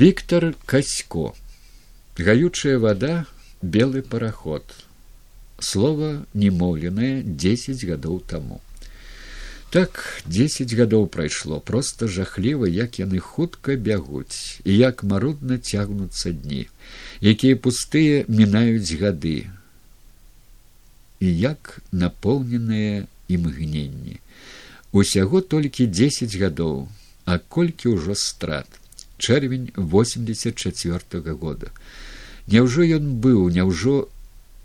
Віктор Касько. Гаючая вода, белы параход. Слова немоўленае 10 гадоў таму. Так дзесяць гадоў прайшло проста жахліва, як яны хутка бягуць і як марудна цягнуцца дні, якія пустыя мінаюць гады і як напоўненыя імгненні. Усяго толькі дзесяць гадоў, а колькі ўжо страт чэрвень восемьдесят четвертого года. Няўжо ён быў няўжо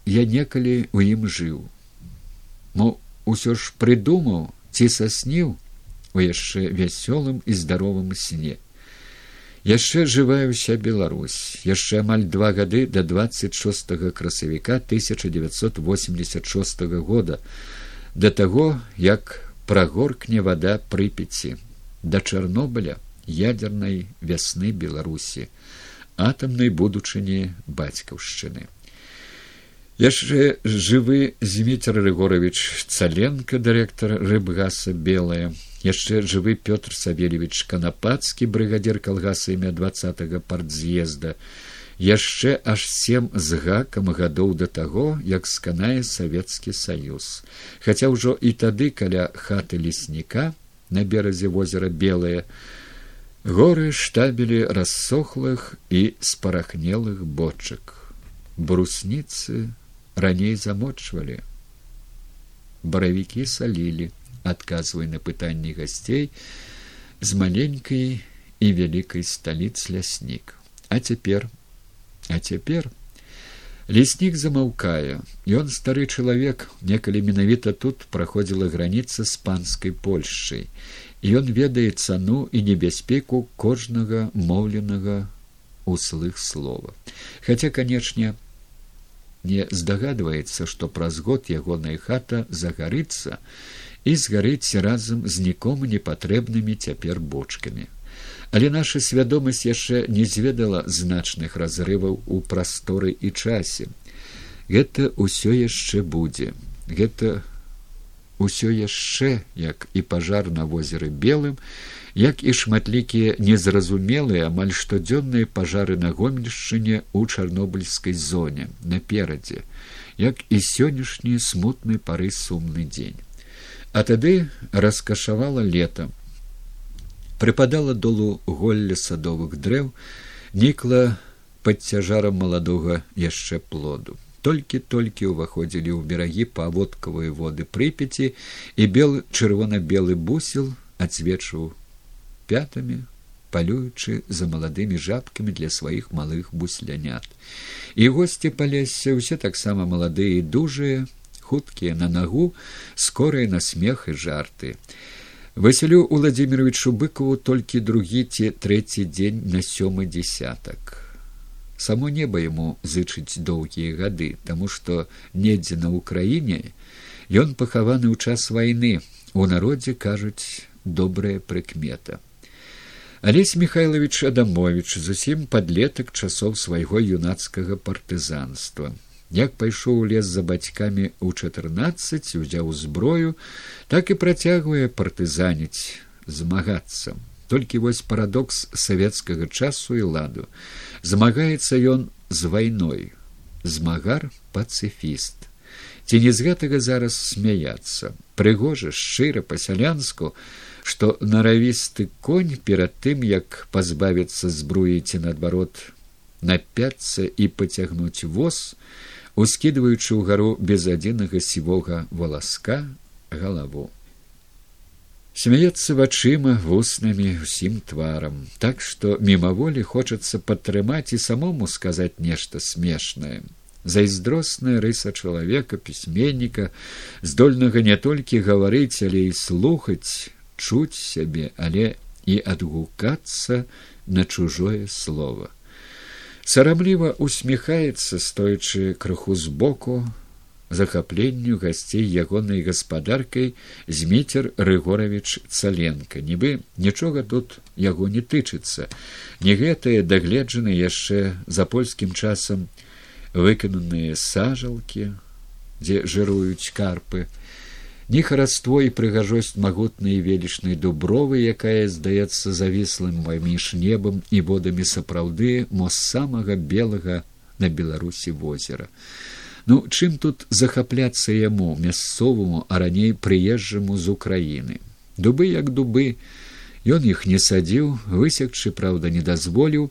я некалі у ім жыў? Мо ўсё ж прыдумаў ці сасніў у яшчэ вясёлым і здаровым сне? Яшчэ жывая ўся беларусь яшчэ амаль два гады да двадцать шестого красавіка тысяча девятьсот восемьдесят шестого года да таго як прагоркне вода прыпеці да чарнобыля ядернай вясны беларусі атамнай будучыні бацькаўшчыны. Яшчэ жывы зміцер рыгорович цаленко дырэктар рыбгаса белая. Яшчэ жывы пётр савельевич канапацкі брыгадзір калгаса імя двадцатого партз'езда. Яшчэ аж сем з гакам гадоў да таго як сканае савецкі саюз. Хаця ўжо і тады каля хаты лесніка на беразе возера белая горы штабелі рассохлых і спарахнелых бочак. Брусніцы раней замочвалі. Баравікі салілі адказвай на пытанні гасцей з маленькай і вялікай сталіц ляснік. А цяпер? А цяпер? Леснік замаўкае. Ён стары чалавек некалі менавіта тут праходзіла граніца з панскай польшчай ён ведае цану і небяспеку кожнага моўленага услых слова. Хаця канечне не здагадваецца што праз год ягоная хата загарыцца і згарыць разам з нікому непатрэбнымі цяпер бочкамі. Але наша свядомасць яшчэ не зведала значных разрываў у прасторы і часе. Гэта ўсё яшчэ будзе. Гэта усё яшчэ як і пажар на возеры белым як і шматлікія незразумелыя амаль штодзённыя пажары на гомельшчыне ў чарнобыльскай зоне наперадзе як і сённяшні смутны пары сумны дзень. А тады раскашавала летом прыпадала долу голля садовых дрэў нікла пад цяжарам маладога яшчэ плоду толькі-толькі ўваходзілі ў берагі паводкавыя воды прыпяці і бел чырвона-белы бусел адсвечваў пятамі палюючы за маладымі жабкамі для сваіх малых буслянят. І госці палесся ўсе таксама маладыя і дужыя хуткія на нагу скорыя на смех і жарты. Василю владимировичу быкову толькі другі ці трэці дзень на сёмы десятак само неба яму зычыць доўгія гады таму што недзе на ўкраіне ён пахаваны ў час вайны. У народзе кажуць добрая прыкмета. Алесь михайлович адамович зусім падлетак часоў свайго юнацкага партызанства. Як пайшоў у лес за бацькамі ў чатырнаццаць узяў зброю так і працягвае партызаніць змагацца. Толькі вось парадокс савецкага часу і ладу змагаецца ён з вайной. Змагар пацыфіст. Ці не з гэтага зараз смяяцца? Прыгожа шчыра па-сялянску што наравісты конь перад тым як пазбавіцца збруі ці наадварот напяцца і пацягнуць воз ускідваючы ўгару без адзінага сівога валаска галаву смяецца вачыма вуснамі усім тварам. Так што мімаволі хочацца падтрымаць і самому сказаць нешта смешнае. Зайздросная рыса чалавека пісьменніка здольнага не толькі гаварыць але і слухаць чуць сябе але і адгукацца на чужое слово сарамліва усміхаецца стоячы крыху збоку захапленню гасцей ягонай гаспадаркай зміцер рыгорович цаленко нібы нічога тут яго не тычыцца. Не гэтыя дагледжаны яшчэ за польскім часам выкананыя сажалкі дзе жыруюць карпы. Ні хараство і прыгажосць магутнай велічнай дубровы, якая здаецца завіслым паміж небам і водамі сапраўды мо самага белага на беларусі возера. Ну чым тут захапляцца яму мясцоваму, а раней прыезджаму з Украіны. Дубы як дубы, Ён іх не садзіў, высекчы, праўда, не дазволіў.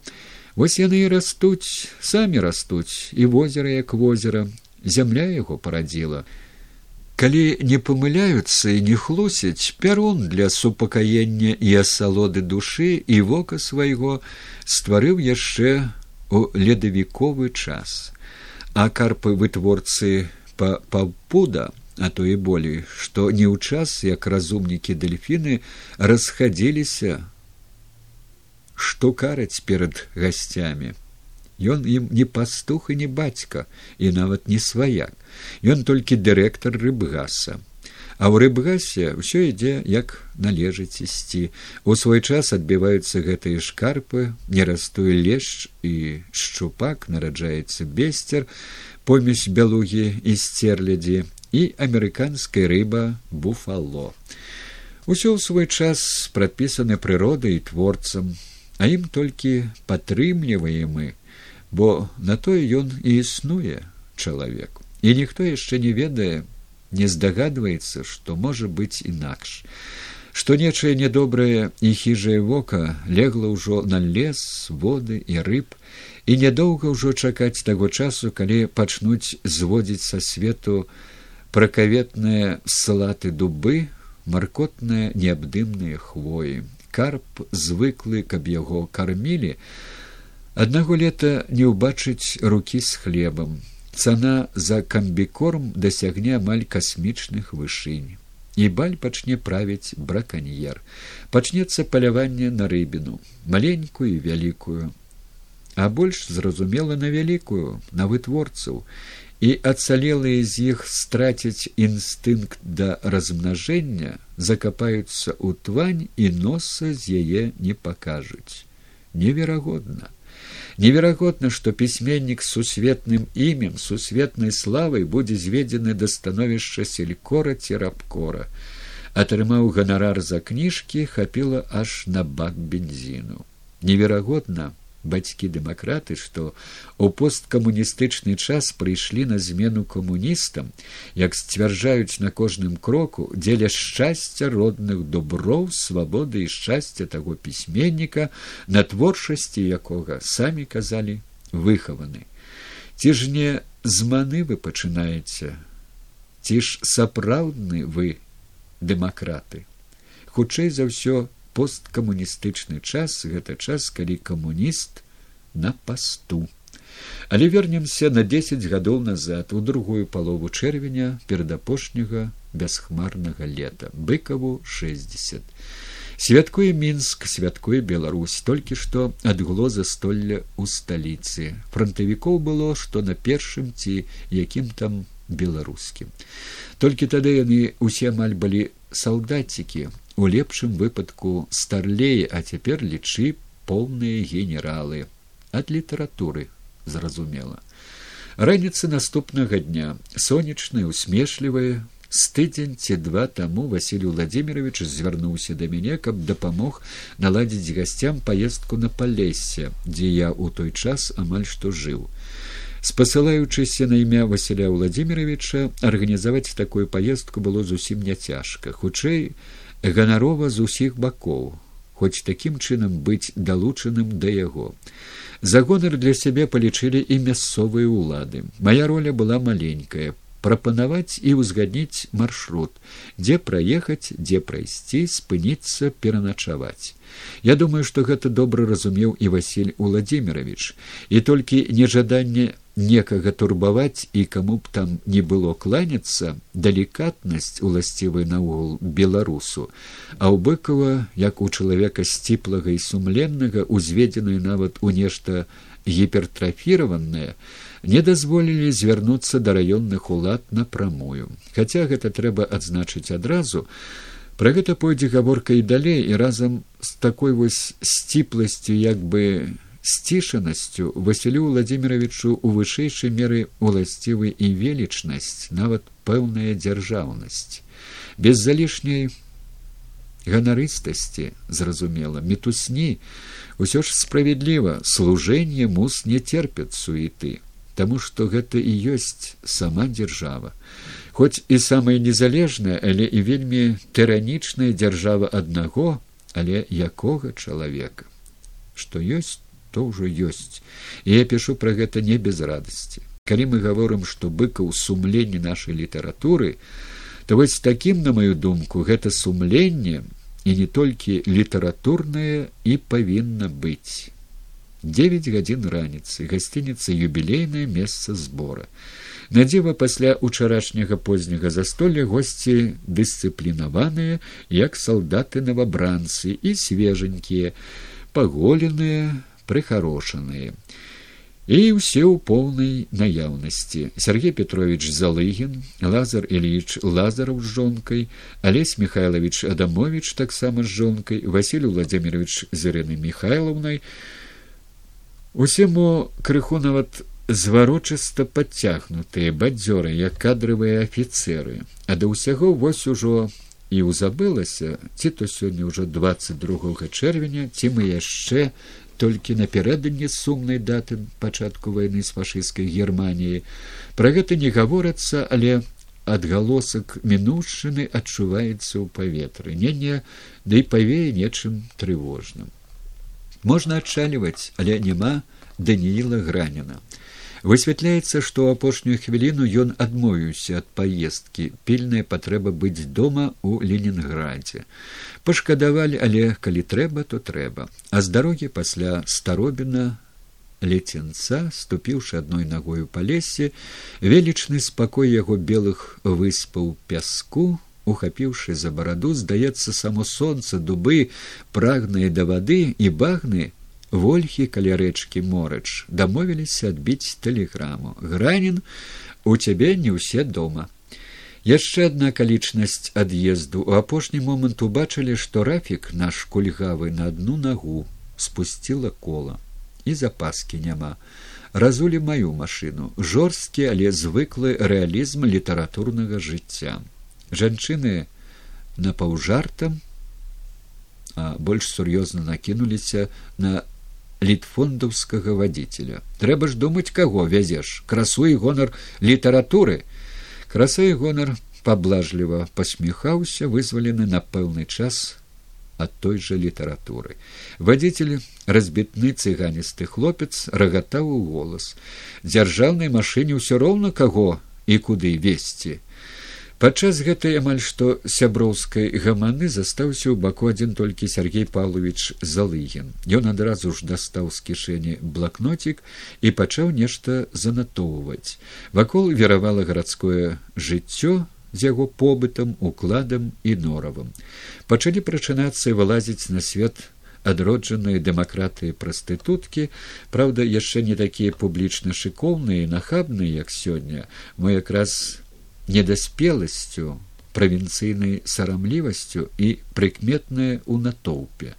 Вось яны і растуць, самі растуць, і возера як возера, зямля яго парадзіла. Калі не памыляюцца і не хлусяць пярун для супакаення і асалоды душы і вока свайго стварыў яшчэ у ледавіковы час, а карпы вытворцы па паўпуда, а то і болей, што не ў час, як разумнікі дельфіны расхадзіліся, што караць перад гасцямі. Ён ім не пастух і не бацька і нават не сваяк. Ён толькі дырэктар рыбгаса. А ў рыбгасе ўсё ідзе як належыць ісці. У свой час адбіваюцца гэтыя шкарпы, не растуе лешч і шчупак нараджаецца бесцер, помесь бялугі і сцерлядзі і амерыканская рыба буфало. Усё ў свой час прадпісаны прыродай і творцам, а ім толькі падтрымліваем мы бо на тое ён і існуе чалавек і ніхто яшчэ не ведае не здагадваецца што можа быць інакш што нечае нядобрае і хіжае вока легла ўжо на лес воды і рыб і нядоўга ўжо чакаць таго часу калі пачнуць зводзіць са свету пракаветныя салаты дубы маркотныя неабдымныя хвоі карп звыклы каб яго кармілі Аднаго лета не ўбачыць рукі з хлебам. Цана за камбікорм дасягне амаль касмічных вышынь. І баль пачне правіць браканьер. Пачнецца паляванне на рыбіну, маленькую і вялікую, а больш зразумела на вялікую, на вытворцаў, і ацалелыя з іх страцяць інстынкт да размнажэння, закапаюцца ў твань і носа з яе не пакажуць. Неверагодна. Неверагодна, што пісьменнік з сусветным імем сусветнай славай будзе зведзены да становішча селькора ці рабкора. Атрымаў ганарар за кніжкі хапіла аж на бак бензіну. Неверагодна, бацькі дэмакраты што у посткамуністычны час прыйшлі на змену камуністам як сцвярджаюць на кожным кроку дзеля шчасця родных доброў свабоды і шчасця таго пісьменніка на творчасці якога самі казалі выхаваны. Ці ж не зманы вы пачынаеце? Ці ж сапраўдны вы дэмакраты? Хутчэй за ўсё посткамуністычны час гэта час калі камуніст на пасту. Але вернемся на десять гадоў назад у другую палову чэрвеня перад апошняга бясхмарнага лета быкаву шестьдесят святкуе мінск святкуе беларусь толькі што адгло застолля ў сталіцы. Фронтавікоў было што на першым ці якім там беларускім. Толькі тады яны усе амаль былі салдацікі у лепшым выпадку старлей а цяпер лічы поўныя генералы. Ад літаратуры зразумела. Раніцы наступнага дня. Сонечныя усмешлівыя з тыдзень ці два таму василий владимирович звярнуўся да мяне каб дапамог наладзіць гасцям паездку на палесе дзе я ў той час амаль што жыў. Спасылаючыся на імя василя владимировича арганізаваць такую паездку было зусім няцяжка хутчэй ганарова з усіх бакоў хоць такім чынам быць далучаным да яго. За гонар для сябе палічылі і мясцовыя ўлады. Моя роля была маленькая прапанаваць і ўзгадніць маршрут дзе праехаць дзе прайсці спыніцца пераначаваць. Я думаю што гэта добра разумеў і василь владимирович і толькі нежаданне некага турбаваць і каму б там не было кланяцца далікатнасць уласцівай наогул беларусу а ў быкова як у чалавека сціплага і сумленнага узведзеная нават у нешта гіпертрафіраванае не дазволілі звярнуцца да раённых улад напрамую. Хаця гэта трэба адзначыць адразу пра гэта пойдзе гаворка і далей і разам з такой вось сціпласцю як бы сцішанасцю василю владимировичу у вышэйшай меры уласцівы і велічнасць нават пэўная дзяржаўнасць. Без залішняй ганарыстасці зразумела мітусні ўсё ж справядліва служэнне мус не терпят суеты Таму што гэта і ёсць сама дзяржава. Хоць і самая незалежная але і вельмі тыранічная дзяржава аднаго але якога чалавека. Што ёсць то ўжо ёсць. І я пішу пра гэта не без радасці. Калі мы гаворым што быкаў сумленне нашай літаратуры то вось такім на маю думку гэта сумленне і не толькі літаратурнае і павінна быць. Девять гадзін раніцы гасцініца юбілейнае месца збора. Надзева пасля учарашняга позняга застолля госці дысцыплінаваныя як салдаты новабранцы і свеженькія паголеныя прыхарошаныя. І ўсе ў поўнай наяўнасці. Сергей петрович залыгін лазар ильич лазараў з жонкай алесь михайлович адамович таксама з жонкай василий владимирович зырыны михайловнай. Усе мо крыху нават зварочыста падцягнутыя бадзёры як кадравыя афіцеры а да ўсяго вось ужо і ўзабылася ці то сёння ўжо двадцать другога чэрвеня ці мы яшчэ толькі напярэдадні сумнай даты пачатку вайны з фашысцкай германіяй пра гэта не гаворацца але адгалосак мінушчыны адчуваецца ў паветры. Не не ды да павее нечым трывожным. Можна адчаліваць але няма данііла граніна высвятляецца што ў апошнюю хвіліну ён адмовіўся ад паездкі. Пільная патрэба быць дома у ленінградзе пашкадавалі але калі трэба то трэба. А з дарогі пасля старобіна леценца ступіўшы адной нагою па лесе велічны спакой яго белых выспаў пяску ухапіўшы за бараду здаецца само сонца дубы прагныя да вады і багны вольхі каля рэчкі морач дамовіліся адбіць тэлеграму. Гранін у цябе не ўсе дома яшчэ адна акалічнасць ад'езду. У апошні момант убачылі што рафік наш кульгавы на адну нагу спусціла кола. І запаскі няма. Разулі маю машыну. Жорсткі але звыклы рэалізм літаратурнага жыцця. Жанчыны напаўжартам а больш сур'ёзна накінуліся на літфондаўскага вадзіцеля. Трэба ж думаць каго вязеш. Красу і гонар літаратуры. Краса і гонар паблажліва пасміхаўся вызвалены на пэўны час ад той жа літаратуры. Вадзіцель разбітны цыганісты хлопец рагатаў у голас. Дзяржаўнай машыне ўсё роўна каго і куды весці падчас гэтай амаль што сяброўскай гаманы застаўся ў баку адзін толькі сергей павлович залыгін. Ён адразу ж дастаў з кішэні блакнотик і пачаў нешта занатоўваць. Вакол веравала гарадское жыццё з яго побытам укладам і норавам. Пачалі прачынацца і вылазіць на свет адроджаныя дэмакратыі прастытуткі. Праўда яшчэ не такія публічна шыкоўныя і нахабныя як сёння. Мо якраз недаспеласцю правінцыйнай сарамлівасцю і прыкметнае ў натоўпе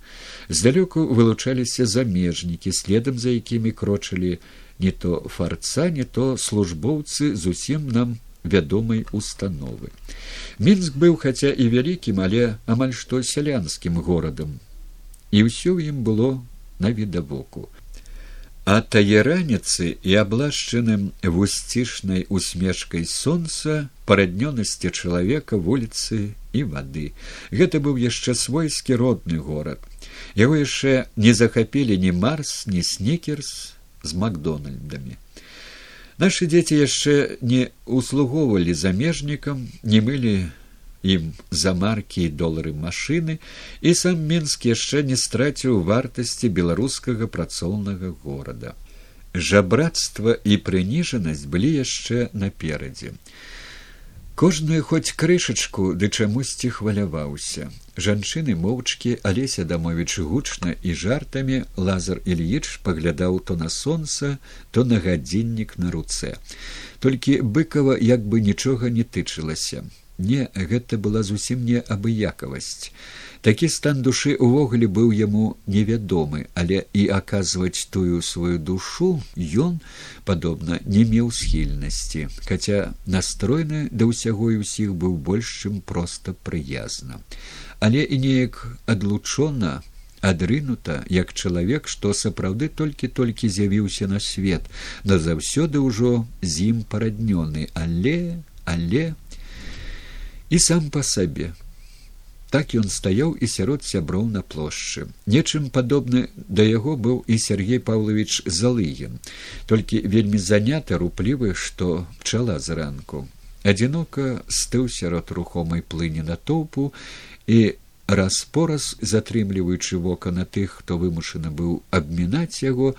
здалёку вылучаліся замежнікі следам за якімі крочылі не то фарца не то службоўцы зусім нам вядомай установы. Мінск быў хаця і вялікім але амаль што сялянскім горадам. І ўсё ў ім было навідавоку а тае раніцы і аблашчаным вусцішнай усмешкай сонца параднёнасці чалавека вуліцы і вады гэта быў яшчэ свойскі родны горад. Яго яшчэ не захапілі ні марс ні снікерс з макдональдамі. Нашы дзеці яшчэ не услугоўвалі замежнікам не мылі ім за маркі і долары машыны і сам мінск яшчэ не страціў вартасці беларускага працоўнага горада. Жабрацтва і прыніжанасць былі яшчэ наперадзе. Кожную хоць крышачку ды чамусьці хваляваўся. Жанчыны моўчкі алеся дамовіч гучна і жартамі лазар ільіч паглядаў то на сонца то на гадзіннік на руцэ. Толькі быкава як бы нічога не тычылася Не, гэта была зусім не абыякавасць. Такі стан душы ўвогуле быў яму невядомы, але і аказваць тую сваю душу ён, падобна, не меў схільнасці, хаця настройны да ўсяго і ўсіх быў больш чым проста прыязна. Але і неяк адлучона, адрынута як чалавек, што сапраўды толькі-толькі з'явіўся на свет, да заўсёды ўжо з ім параднёны, але, але і сам па сабе. Так ён стаяў і сярод сяброў на плошчы. Нечым падобны да яго быў і Сергей Павлович Залыгін, толькі вельмі заняты руплівы, што пчала зранку. Адзінока стыў сярод рухомай плыні на тоўпу і раз-пораз затрымліваючы вока на тых, хто вымушаны быў абмінаць яго,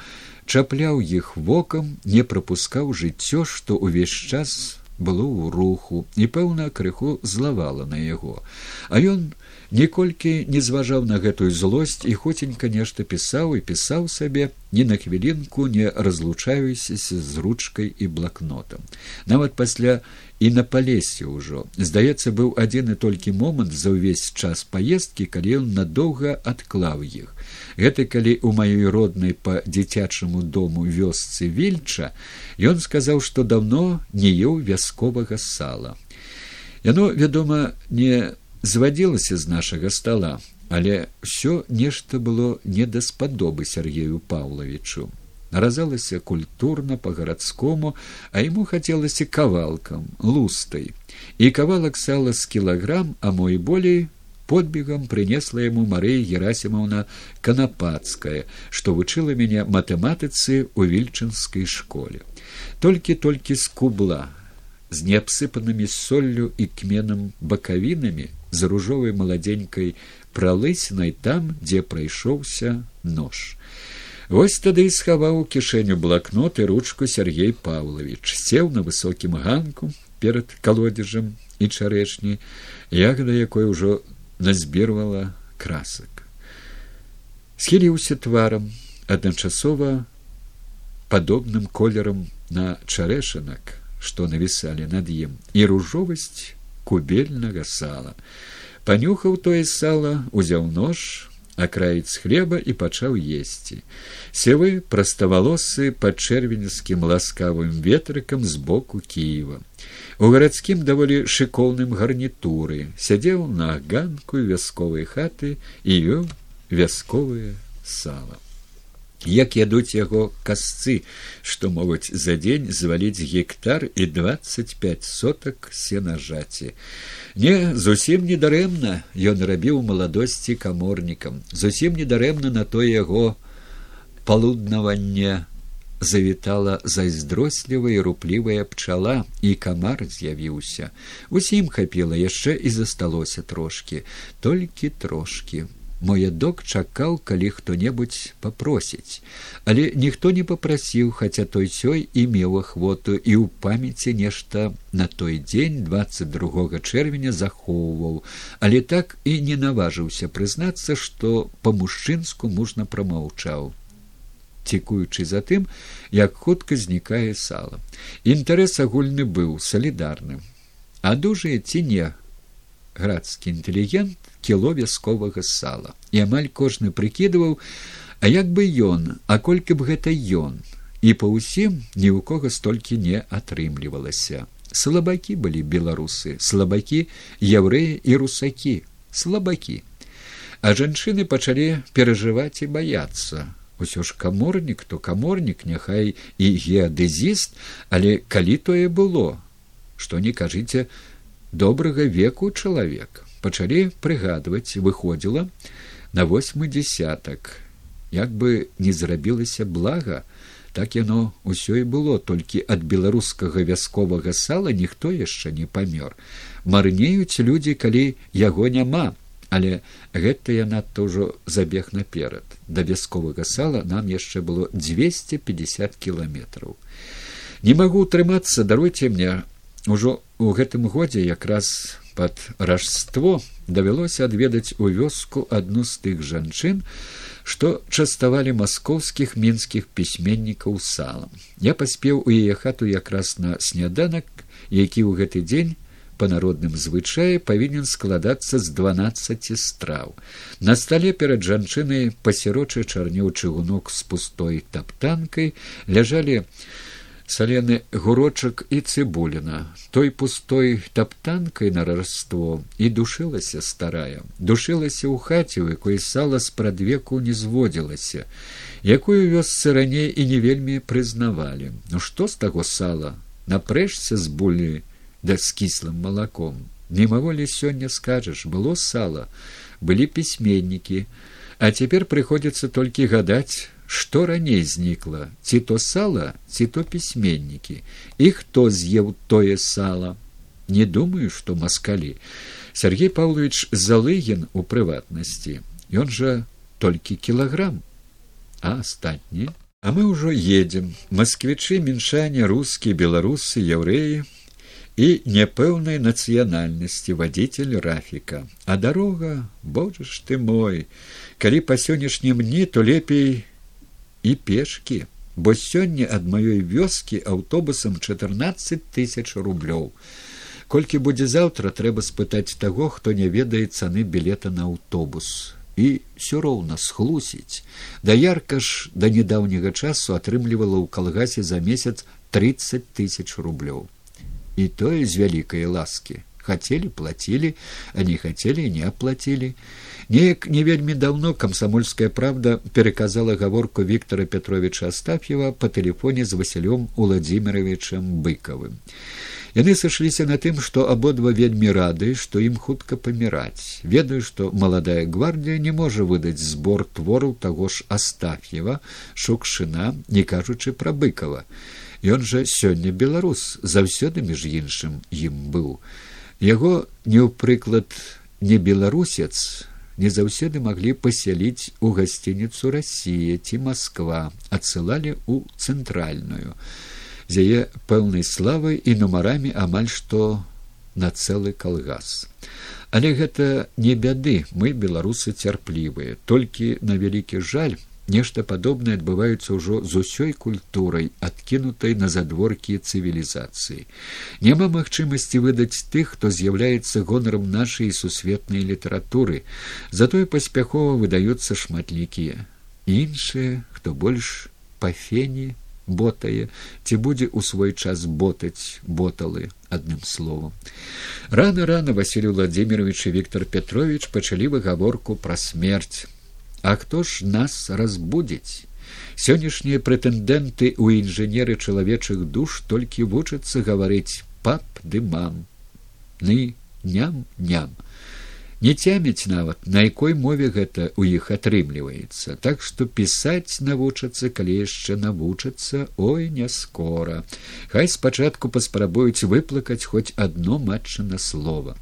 чапляў іх вокам, не прапускаў жыццё, што ўвесь час было ў руху і пэўна крыху злавала на яго. А ён ніколькі не зважаў на гэтую злосць і хоценька нешта пісаў і пісаў сабе ні на хвілінку не разлучаюся з ручкай і блакнотам. Нават пасля і на палесе ўжо. Здаецца быў адзін і толькі момант за ўвесь час паездкі калі ён надоўга адклаў іх гэты калі ў маёй роднай па дзіцячаму дому вёсцы вільча ён сказаў што даўно не еў вясковага сала яно вядома не звадзілася з нашага стола, але ўсё нешта было не даспадобы Сергею Павловичу. Наразалася культурна по-гарадскому, а ему хацелася кавалкам, лустай. І кавалак сала з кілаграм, а мой болей подбегам прынесла яму Марыя Герасімаўна Канапацкая, што вучыла мяне матэматыцы ў вільчынскай школе. Толькі-толькі з кубла, з неабсыпанымі соллю і кменам бакавінамі з ружовай маладзенькай пралысінай там, дзе прайшоўся нож. Вось тады і схаваў у кішэню блакнот і ручку Сергей Павлович, сеў на высокім ганку перад калодзежам і чарэчні, ягада якой ужо назбірвала красак. Схіліўся тварам адначасова падобным колерам на чарэшанак, што навісалі над ім і ружовасць кубельнага сала. Панюхаў тое сала, узяў нож, акраіць хлеба і пачаў есці. Севы праставалосы пад чэрвеньскім ласкавым ветрыкам з боку Кіева. У гарадскім даволі шыкоўным гарнітуры сядзеў на ганку вясковай хаты і вёў вясковае сала. Як ядуць яго касцы, што могуць за дзень зваліць гектар і двадцать пять сотак сенажаці. Не зусім недарэмна ён рабіў маладосці каморнікам, зусім недарэмна на то яго палуднаванне завітала зайздрослівая руплівая пчала і камар з'явіўся. Усім хапіла яшчэ і засталося трошки толькі трошки мой док чакаў калі хто-небудзь папросіць. Але ніхто не попрасіў хаця той сёй і меў ахвоту і ў памяці нешта на той дзень двадцать другога чэрвеня захоўваў. Але так і не наважыўся прызнацца што по-мужчынску мужна прамаўчаў цікуючы за тым як хутка знікае сала. Інтарэс агульны быў салідарным. А дужае ці не градскі інтэлігент кіло вясковага сала. І амаль кожны прыкідываў а як бы ён а колькі б гэта ён? І па ўсім ні ў кого столькі не атрымлівалася. Слабакі былі беларусы слабакі яўрэі і русакі. Слабакі. А жанчыны пачалі перажываць і баяцца усё ж каморнік то каморнік няхай і геадэзіст але калі тое было што не кажыце добрага веку чалавек пачалі прыгадваць выходзіла на восьмы десятак як бы не зрабілася блага так яно ўсё і было толькі ад беларускага вясковага сала ніхто яшчэ не памёр. Марнеюць людзі калі яго няма але гэта я надто ўжо забег наперад. Да вясковага сала нам яшчэ было двести пятьдесят кіламетраў. Не магу утрымацца даруйте мне. Ужо у гэтым годзе якраз пад ражство давялося адведаць у вёску адну з тых жанчын што частавалі маскоўскіх мінскіх пісьменнікаў салам. Я паспеў у яе хату якраз на сняданак які ў гэты дзень па народным звычаі павінен складацца з дванаццаці страў. На стале перад жанчынай пасірочы чарнеў чыгунок з пустой таптанкай ляжалі салены гурочак і цыбуліна. Той пустой таптанкай на раство і душылася старая. Душылася ў хаце у якой сала спрадвеку не зводзілася якую вёсцы раней і не вельмі прызнавалі. Ну што з таго сала? Напрэшся з булі да з кіслым малаком мімаволі сёння скажаш было сала былі пісьменнікі а цяпер прыходзіцца толькі гадаць што раней знікла ці то сала ці то пісьменнікі і хто з'еў тое сала не думаю што маскалі сергей павлович залыгін у прыватнасці ён жа толькі кілаграм а астатні а мы ўжо едзем масквічы міншане рускі беларусы яўрэі і няпэўнай нацыянальнасці вадзіцель рафіка а дарога божа ж ты мой калі па сённяшнім дні то лепей і пешкі, бо сёння ад маёй вёскі аўтобусам чатырнаццаць тысяч рублёў. Колькі будзе заўтра, трэба спытаць таго, хто не ведае цаны білета на аўтобус. І ўсё роўна схлусіць. Да ярка ж да нядаўняга часу атрымлівала ў калгасе за месяц тридцать тысяч рублёў. І тое з вялікай ласкі хацелі плацілі, а не хацелі не аплацілі. Неяк не вельмі даўно камсамольская правда пераказала гаворку Віктора Петровича Астаф'ева па тэлефоне з Васілём Уладзіміровичам быкавым. Яны сышліся на тым, што абодва вельмі рады, што ім хутка паміраць. ведаю, што маладая гвардія не можа выдаць збор твораў таго ж Астаф'ева, шукшына, не кажучы пра быкава. Ён жа сёння беларус заўсёды між іншым ім быў. Яго не ў прыклад не беларусец не заўсёды маглі пасяліць у гасцініцу рассія ці москва адсылалі ў цэнтральную. З яе пэўнай славай і нумарамі амаль што на цэлы калгас. Але гэта не бяды мы беларусы цярплівыя. Толькі на вялікі жаль нешта падобнае адбываецца ўжо з усёй культурай адкінутай на задворкі цывілізацыі няма магчымасці выдаць тых хто з'яўляецца гонарам нашай сусветнай літаратуры. Затое паспяхова выдаюцца шматлікія. Іншыя хто больш па фені ботае ці будзе ў свой час ботаць боталы адным словам. Рано рано василий владимирович і виктор петрович пачалі выгаворку пра смерць А хто ж нас разбудзіць? Сённяшнія прэтэндэнты ў інжынеры чалавечых душ толькі вучацца гаварыць пап ды мам ны ням ням не цямяць нават на якой мове гэта ў іх атрымліваецца. Так што пісаць навучацца калі яшчэ навучацца ой не скора. Хай спачатку паспрабуюць выплакаць хоць адно матчына слова.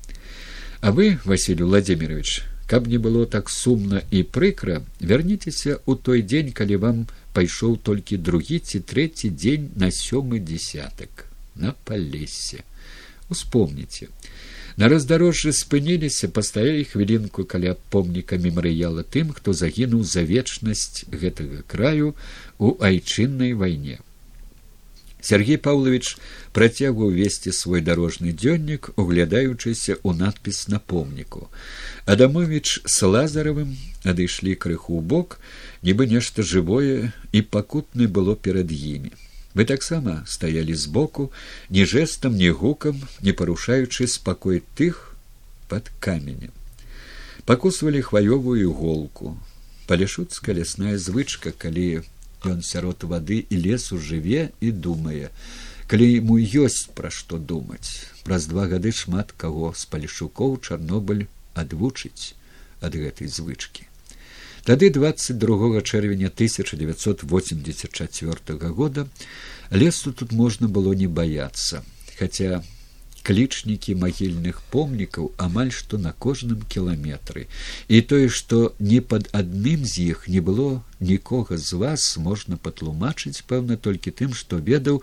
А вы василий владимирович каб не было так сумна і прыкра вярніцеся ў той дзень калі вам пайшоў толькі другі ці трэці дзень на сёмы десятак на палесе. Успомніце. На раздарожжы спыніліся пастаялі хвілінку каля помніка мемарыяла тым хто загінуў за вечнасць гэтага краю у айчыннай вайне Сергей Павлович працягваў весці свой дарожны дзённік, углядаючыся ў надпіс на помніку. Адамович з лазаравым адышлі крыху ў бок, нібы нешта жывое і пакутны было перад імі. Вы таксама стаялі збоку, ні жэсам, ні гукам, не парушаючы спакой тых пад каменем. Пакусвалі хваёвую іголку. Палішуцкая лясная звычка, калі ён сярод вады і лесу жыве і думае. Калі ему ёсць пра што думаць праз два гады шмат каго з палішукоў чарнобыль адвучыць ад гэтай звычкі. Тады двадцать другого чэрвеня тысяча девятьсот восемьдесят четвертого года лесу тут можна было не баяцца хотя клічнікі магільных помнікаў амаль што на кожным кіламетры. І тое што ні пад адным з іх не было нікога з вас можна патлумачыць пэўна толькі тым што ведаў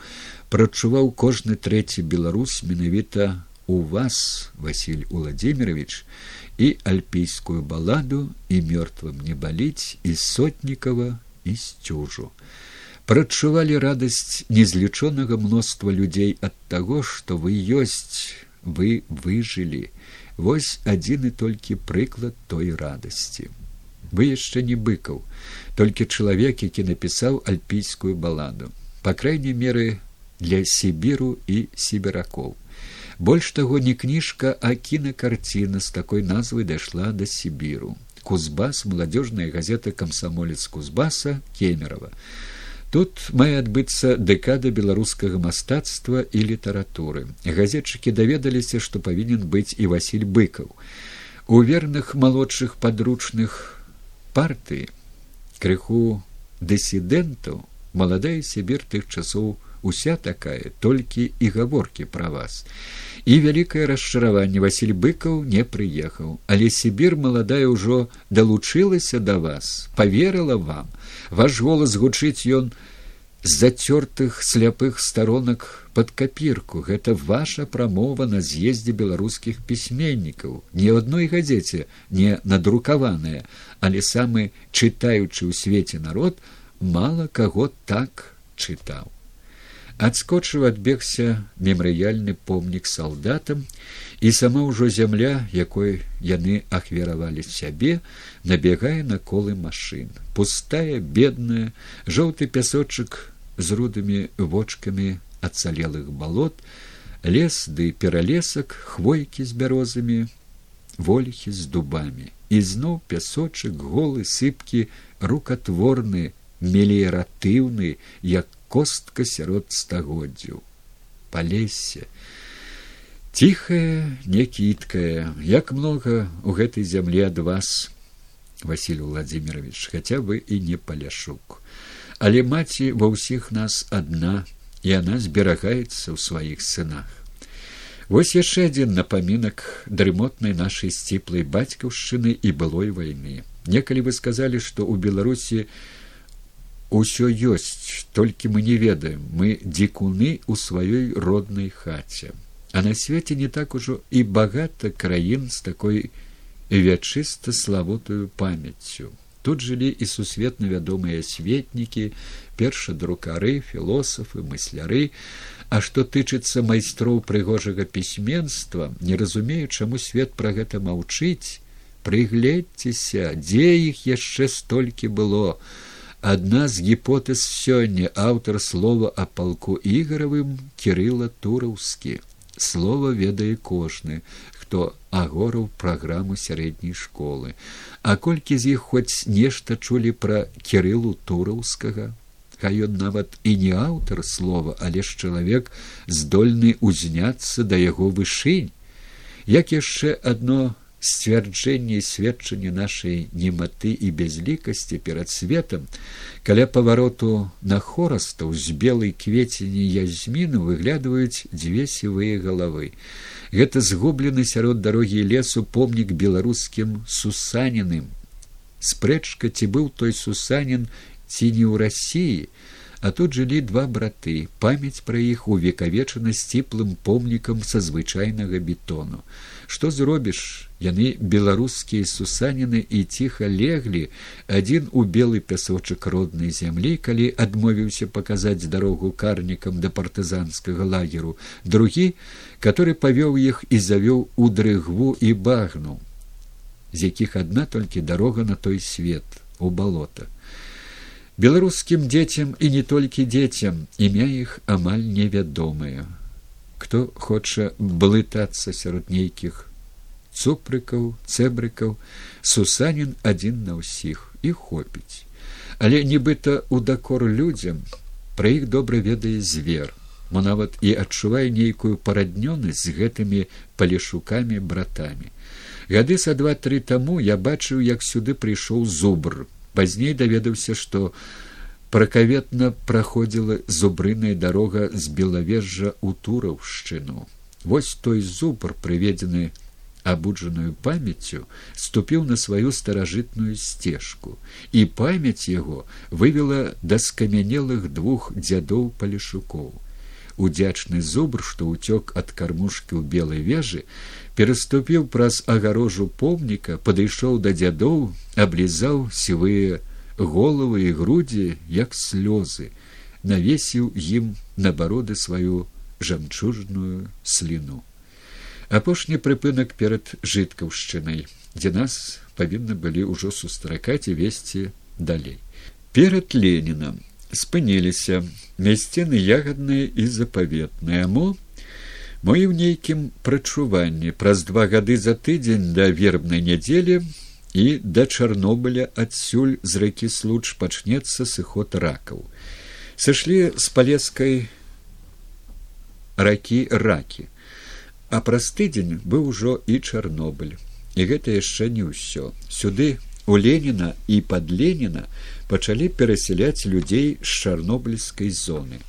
прачуваў кожны трэці беларус менавіта у вас василь владимирович і альпійскую баладу і мёртвым не баліць і сотнікава і сцюжу прачувалі радасць незлічонага мноства людзей ад таго што вы ёсць вы выжылі. Вось адзіны толькі прыклад той радасці. Вы яшчэ не быкаў толькі чалавек які напісаў альпійскую баладу. Па крайняй меры для сібіру і сібіракоў. Больш таго не кніжка а кінакарціна з такой назвай дайшла да сібіру. Кузбас маладзёжная газета камсамолец кузбаса кемерова тут мае адбыцца дэкада беларускага мастацтва і літаратуры. Газетчыкі даведаліся што павінен быць і василь быкаў. У верных малодшых падручных партыі крыху дысідэнтаў маладая сібір тых часоў уся такая толькі і гаворкі пра вас. І вялікае расчараванне василь быкаў не прыехаў але сібір маладая ўжо далучылася да вас поверыла вам. Ваш голас гучыць ён з зацёртых сляпых старонак под капірку гэта ваша прамова на з'ездзе беларускіх пісьменнікаў ні адной газеце не надрукаваная але самы чытаючы ў свеце народ мала каго так чытаў адскочыў адбегся мемарыяльны помнік салдатам і сама ўжо зямля якой яны ахвяравалі сябе набегае на колы машын. Пустая бедная жоўты пясочак з рудымі вочкамі адцалелых балот лес ды пералесак хвойкі з бярозамі вольхі з дубамі. І зноў пясочак голы сыпкі рукатворны меліяратыўны як костка сярод стагоддзяў. Палесе ціхая не кіткая як многа у гэтай зямлі ад вас василь владимирович хаця бы і не паляшук. Але маці ва ўсіх нас адна і она зберагаецца ў сваіх сынах. Вось яшчэ адзін напамінак дрымотнай нашай сціплай бацькаўшчыны і былой вайны. Некалі вы сказалі што ў беларусі ўсё ёсць толькі мы не ведаем. Мы дзікуны ў сваёй роднай хаце. А на свеце не так ужо і багата краін з такой вячыста славутую памяццю. Тут жылі і сусветна вядомыя светнікі першадрукары філосафы мысляры. А што тычыцца майстроў прыгожага пісьменства не разумею чаму свет пра гэта маўчыць. Прыгледзьцеся дзе іх яшчэ столькі было Адна з гіпотэз сёння аўтар слова о палку ігоравым кирилла тураўскі. Слова ведае кожны хто агораў праграму сярэдняй школы. А колькі з іх хоць нешта чулі пра кириллу тураўскага? Хай ён нават і не аўтар слова але ж чалавек здольны узняцца да яго вышынь. Як яшчэ адно сцвярджэнне і сведчанне нашай нематы і бязлікасці перад светам каля павароту на хорастаў з белай кветені язьміну выглядваюць дзве сівыя галавы. Гэта згублены сярод дарогі лесу помнік беларускім сусаніным спрэчка ці быў той сусанін ці не ў рассіі а тут жылі два браты памяць пра іх увекавечана сціплым помнікам са звычайнага бетону. Што зробіш яны беларускія сусаніны і ціха леглі адзін у белы пясочак роднай зямлі калі адмовіўся паказаць дарогу карнікам да партызанскага лагеру другі который павёў іх і завёў у дрыгву і багну з якіх адна толькі дарога на той свет у балота. Беларускім дзецям і не толькі дзецям імя іх амаль невядомае хто хоча блытацца сярод нейкіх цупрыкаў цэбрыкаў сусанін адзін на ўсіх і хопіць. Але нібыта у дакор людзям пра іх добра ведае звер мо нават і адчувае нейкую параднёнасць з гэтымі палешукамі братамі. Гады са два тры таму я бачыў як сюды прыйшоў зубр. Пазней даведаўся што пракаветна праходзіла зубрыная дарога з белавежжа ў тураўшчыну вось той зубр прыведзены абуджаную памяццю ступіў на сваю старажытную сцежку і памяць яго вывела да скамянелых двух дзядоў палешукоў удзячны зубр што ўцёк ад кармушкі ў белай вежы пераступіў праз агарожу помніка падышоў да дзядоў аблізаў сівыя головы і грудзі як слёзы навесіў ім на бароды сваю жамчужную сліну апошні прыпынак перад жыткаўшчынай дзе нас павінны былі ўжо сустракаць і весці далей. Перад ленінам спыніліся мясцены ягадныя і запаветныя мо мой у нейкім прачуванні праз два гады за тыдзень да вербнай нядзелі і да чарнобыля адсюль з рэкі случ пачнецца сыход ракаў. Сышлі з палескай ракі ракі а праз тыдзень быў ужо і чарнобыль. І гэта яшчэ не ўсё. Сюды у леніна і пад леніна пачалі перасяляць людзей з чарнобыльскай зоны.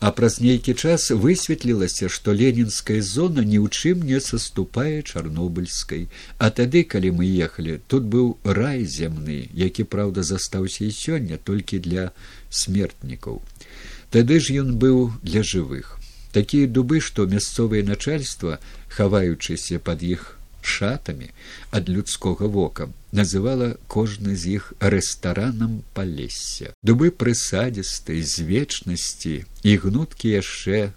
А праз нейкі час высветлілася што ленінская зона ні ў чым не саступае чарнобыльскай. А тады калі мы ехалі тут быў рай зямны які праўда застаўся і сёння толькі для смертнікаў. Тады ж ён быў для жывых такія дубы што мясцовае начальства хаваючыся пад іх шатамі ад людскога вока называла кожны з іх рэстаранам палесся. Дубы прысадзістай з вечнасці і гнуткі яшчэ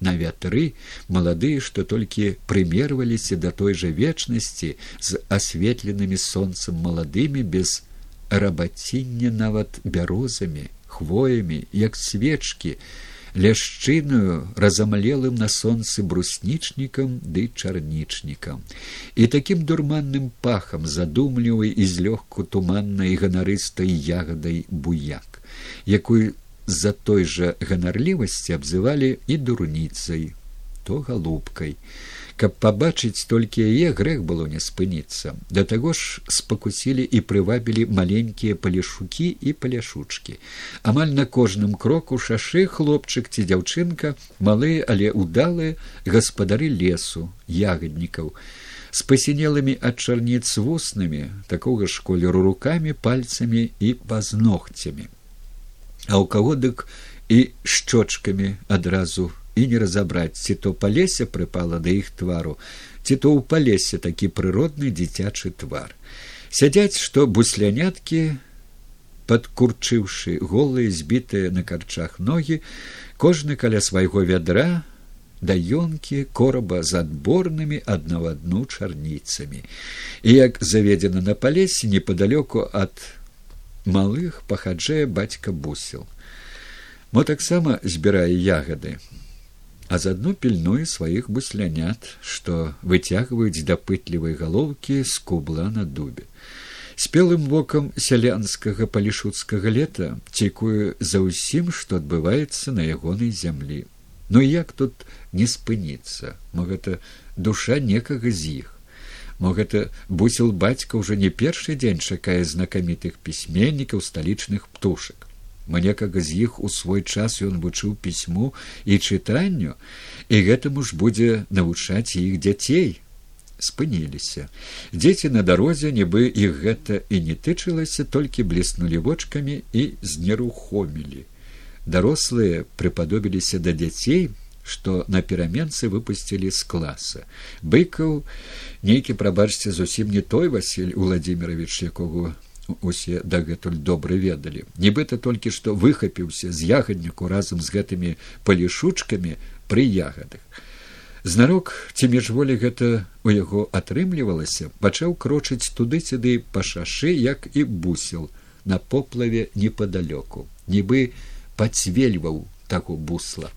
на вятры маладыя што толькі прымерваліся да той жа вечнасці з асветленымі сонцам маладымі без рабаціння нават бярозамі хвоямі як свечкі ляшчыною разамлелым на сонцы бруснічнікам ды чарнічнікам. І такім дурманным пахам задумлівай і злёгку туманнай ганарыстай ягадай буяк якую з-за той жа ганарлівасці абзывалі і дурніцай то галубкай каб пабачыць толькі яе грэх было не спыніцца. Да таго ж спакусілі і прывабілі маленькія палешукі і паляшучкі. Амаль на кожным кроку шашы хлопчык ці дзяўчынка малыя але удалыя гаспадары лесу ягаднікаў. З пасінелымі ад чарніц вуснымі такога ж колеру рукамі пальцамі і пазногцямі. А ў каго дык і шчочкамі адразу і не разабраць ці то палесе прыпала да іх твару. Ці то ў палесе такі прыродны дзіцячы твар. Сядзяць што бусляняткі падкурчыўшы голыя збітыя на карчах ногі кожны каля свайго вядра даёнкі кораба з адборнымі адна адну чарніцамі. І як заведзена на палесе непадалёку ад малых пахаджае бацька бусел. Мо таксама збірае ягады а заодно пільнуе сваіх буслянят што выцягваюць дапытлівай галоўкі з кубла на дубе. Спелым вокам сялянскага палішуцкага лета цікую за ўсім што адбываецца на ягонай зямлі ну як тут не спыніцца мо гэта душа некага з іх. Мо гэта бусел бацька ўжо не першы дзень чакае знакамітых пісьменнікаў сталічных птушак Манекага з іх у свой час ён вучыў пісьму і чытанню, і гэтаму ж будзе навучаць іх дзяцей. спыніліся. Дзеці на дарозе, нібы іх гэта і не тычылася, толькі бліснулі вочкамі і знерухомілі. Дарослыя прыпадобіліся да дзяцей, што на пераменцы выпусцілі з класа. Быкаў нейкі прабачце зусім не той Васіль Владимирович, якога усе дагэтуль добра ведалі. Нібыта толькі што выхапіўся з ягадніку разам з гэтымі палішучкамі пры ягадах. Знарок ці міжволі гэта у яго атрымлівалася пачаў крочыць туды сюды па шашы як і бусел на поплаве непадалёку нібы пацвельваў таго бусла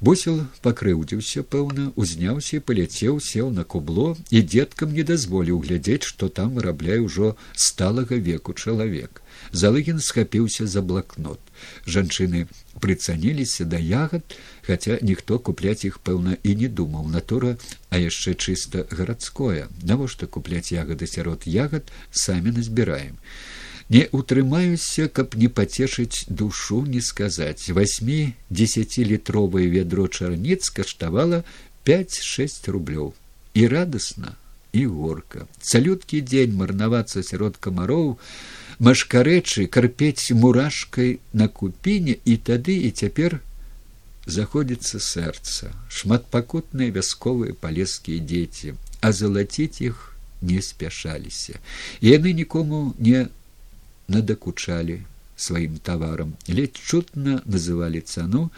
Бусел пакрыўдзіўся, пэўна, узняўся і паляцеў, сеў на кубло і дзеткам не дазволіў глядзець, што там вырабляе ўжо сталага веку чалавек. Залыгін схапіўся за блакнот. Жанчыны прыцаніліся да ягад, хаця ніхто купляць іх, пэўна, і не думаў натура, а яшчэ чыста гарадское. Навошта купляць ягады сярод ягад самі назбіраем не утрымаюся каб не пацешыць душу не сказаць. Восьми десятилітровае вядро чарніц каштавала пять шесть рублёў. І радасна і горка. Цалюткі дзень марнавацца сярод камароў машкарэчы карпець мурашкай на купіне і тады і цяпер заходзіцца сэрца. Шматпакутныя вясковыя палескія дзеці. А залаціць іх не спяшаліся. Яны нікому не надакучалі сваім таварам. Ледь чутна называлі цану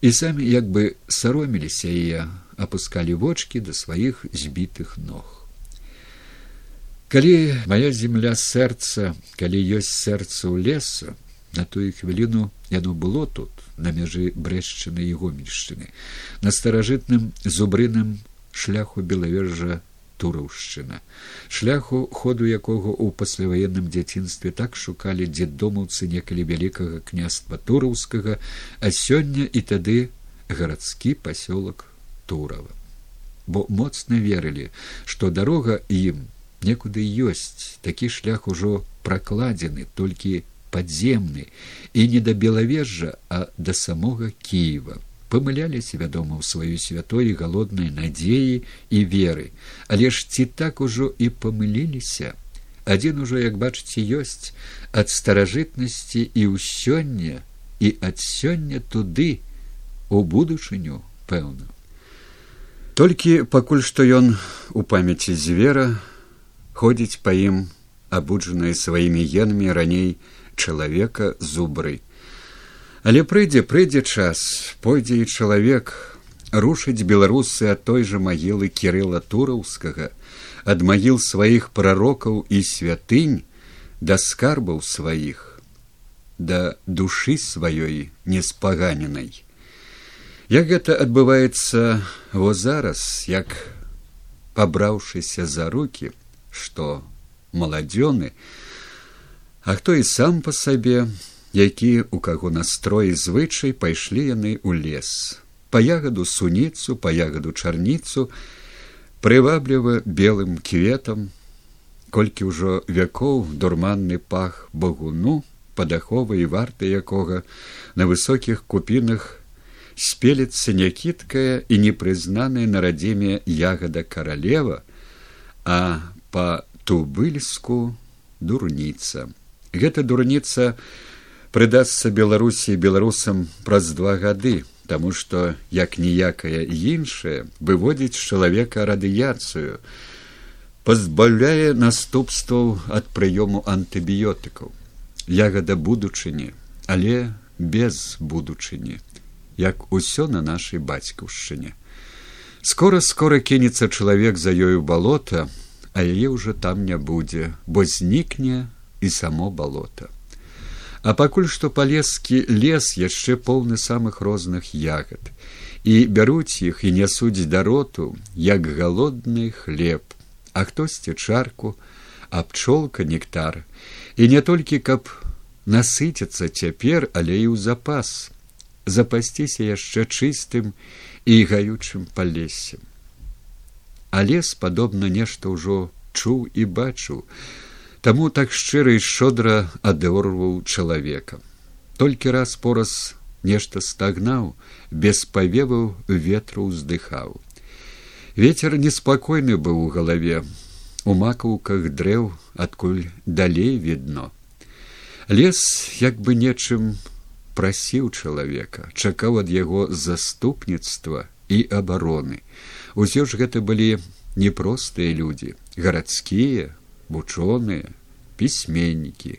і самі як бы сароміліся яе апускалі вочки да сваіх збітых ног. Калі моя земля сэрца калі ёсць сэрца ў лесу на тую хвіліну яно было тут на мяжы брэшчыны і гомельшчыны на старажытным зубрыным шляху белавежжа тураўшчына шляху ходу якога ў пасляваенным дзяцінстве так шукалі дзеддомаўцы некалі вялікага княства тураўскага а сёння і тады гарадскі пасёлак турава. Бо моцна верылі што дарога ім некуды ёсць такі шлях ужо пракладзены толькі падземны і не да белавежжа а да самога кіева памыляліся вядома ў сваёй святой галоднай надзеі і веры. Але ж ці так ужо і памыліліся адзін ужо як бачыце ёсць ад старажытнасці і ў сёння і ад сёння туды у будучыню пэўна. Толькі пакуль што ён у памяці звера ходзіць па ім абуджаныя сваімі генамі раней чалавека зубры. Але прыйдзе прыйдзе час, пойдзе і чалавек рушыць беларусы ад той жа магілы кірыла тураўскага, ад магіл сваіх прарокаў і святынь да скарбаў сваіх, да душы сваёй неспаганенай. Як гэта адбываецца во зараз, як пабраўшыся за руки, што маладзёны, а хто і сам па сабе, які у каго настроі звычай пайшлі яны ў лес, па ягаду суніцу, па ягаду чарніцу, прывабліва белым кветам, колькі ўжо вякоў дурманны пах багуну, падаховы і варты якога на высокіх купінах спелецца някіткая і непрызнаная на радзіме ягада каралева, а па тубыльску дурніца. Гэта дурніца прыдасца беларусі беларусам праз два гады, таму што як ніякая іншая выводзіць чалавека радыяцыю, пазбаўляе наступстваў ад прыёму антыбіётыкаў. Ягада будучыні, але без будучыні, як усё на нашай бацькаўшчыне. Скора скора кінецца чалавек за ёю балота, а яе ўжо там не будзе, бо знікне і само балота. А пакуль што палескі лес яшчэ поўны самых розных ягад. І бяруць іх і нясуць дароту як галодны хлеб, а хтосьці чарку, а пчолка нектар. І не толькі каб насыціцца цяпер, але і ў запас. Запасціся яшчэ чыстым і гаючым палесем а лес падобна нешта ўжо чуў і бачыў таму так шчыра і шчодра адорваў чалавека. Толькі раз пораз нешта стагнаў без павеваў ветру ўздыхаў. Ветер неспакойны быў у галаве у макаўках дрэў адкуль далей відно. Лес як бы нечым прасіў чалавека чакаў ад яго заступніцтва і абароны. Усё ж гэта былі непростыя людзі, гарадскія, вучоныя, пісьменнікі.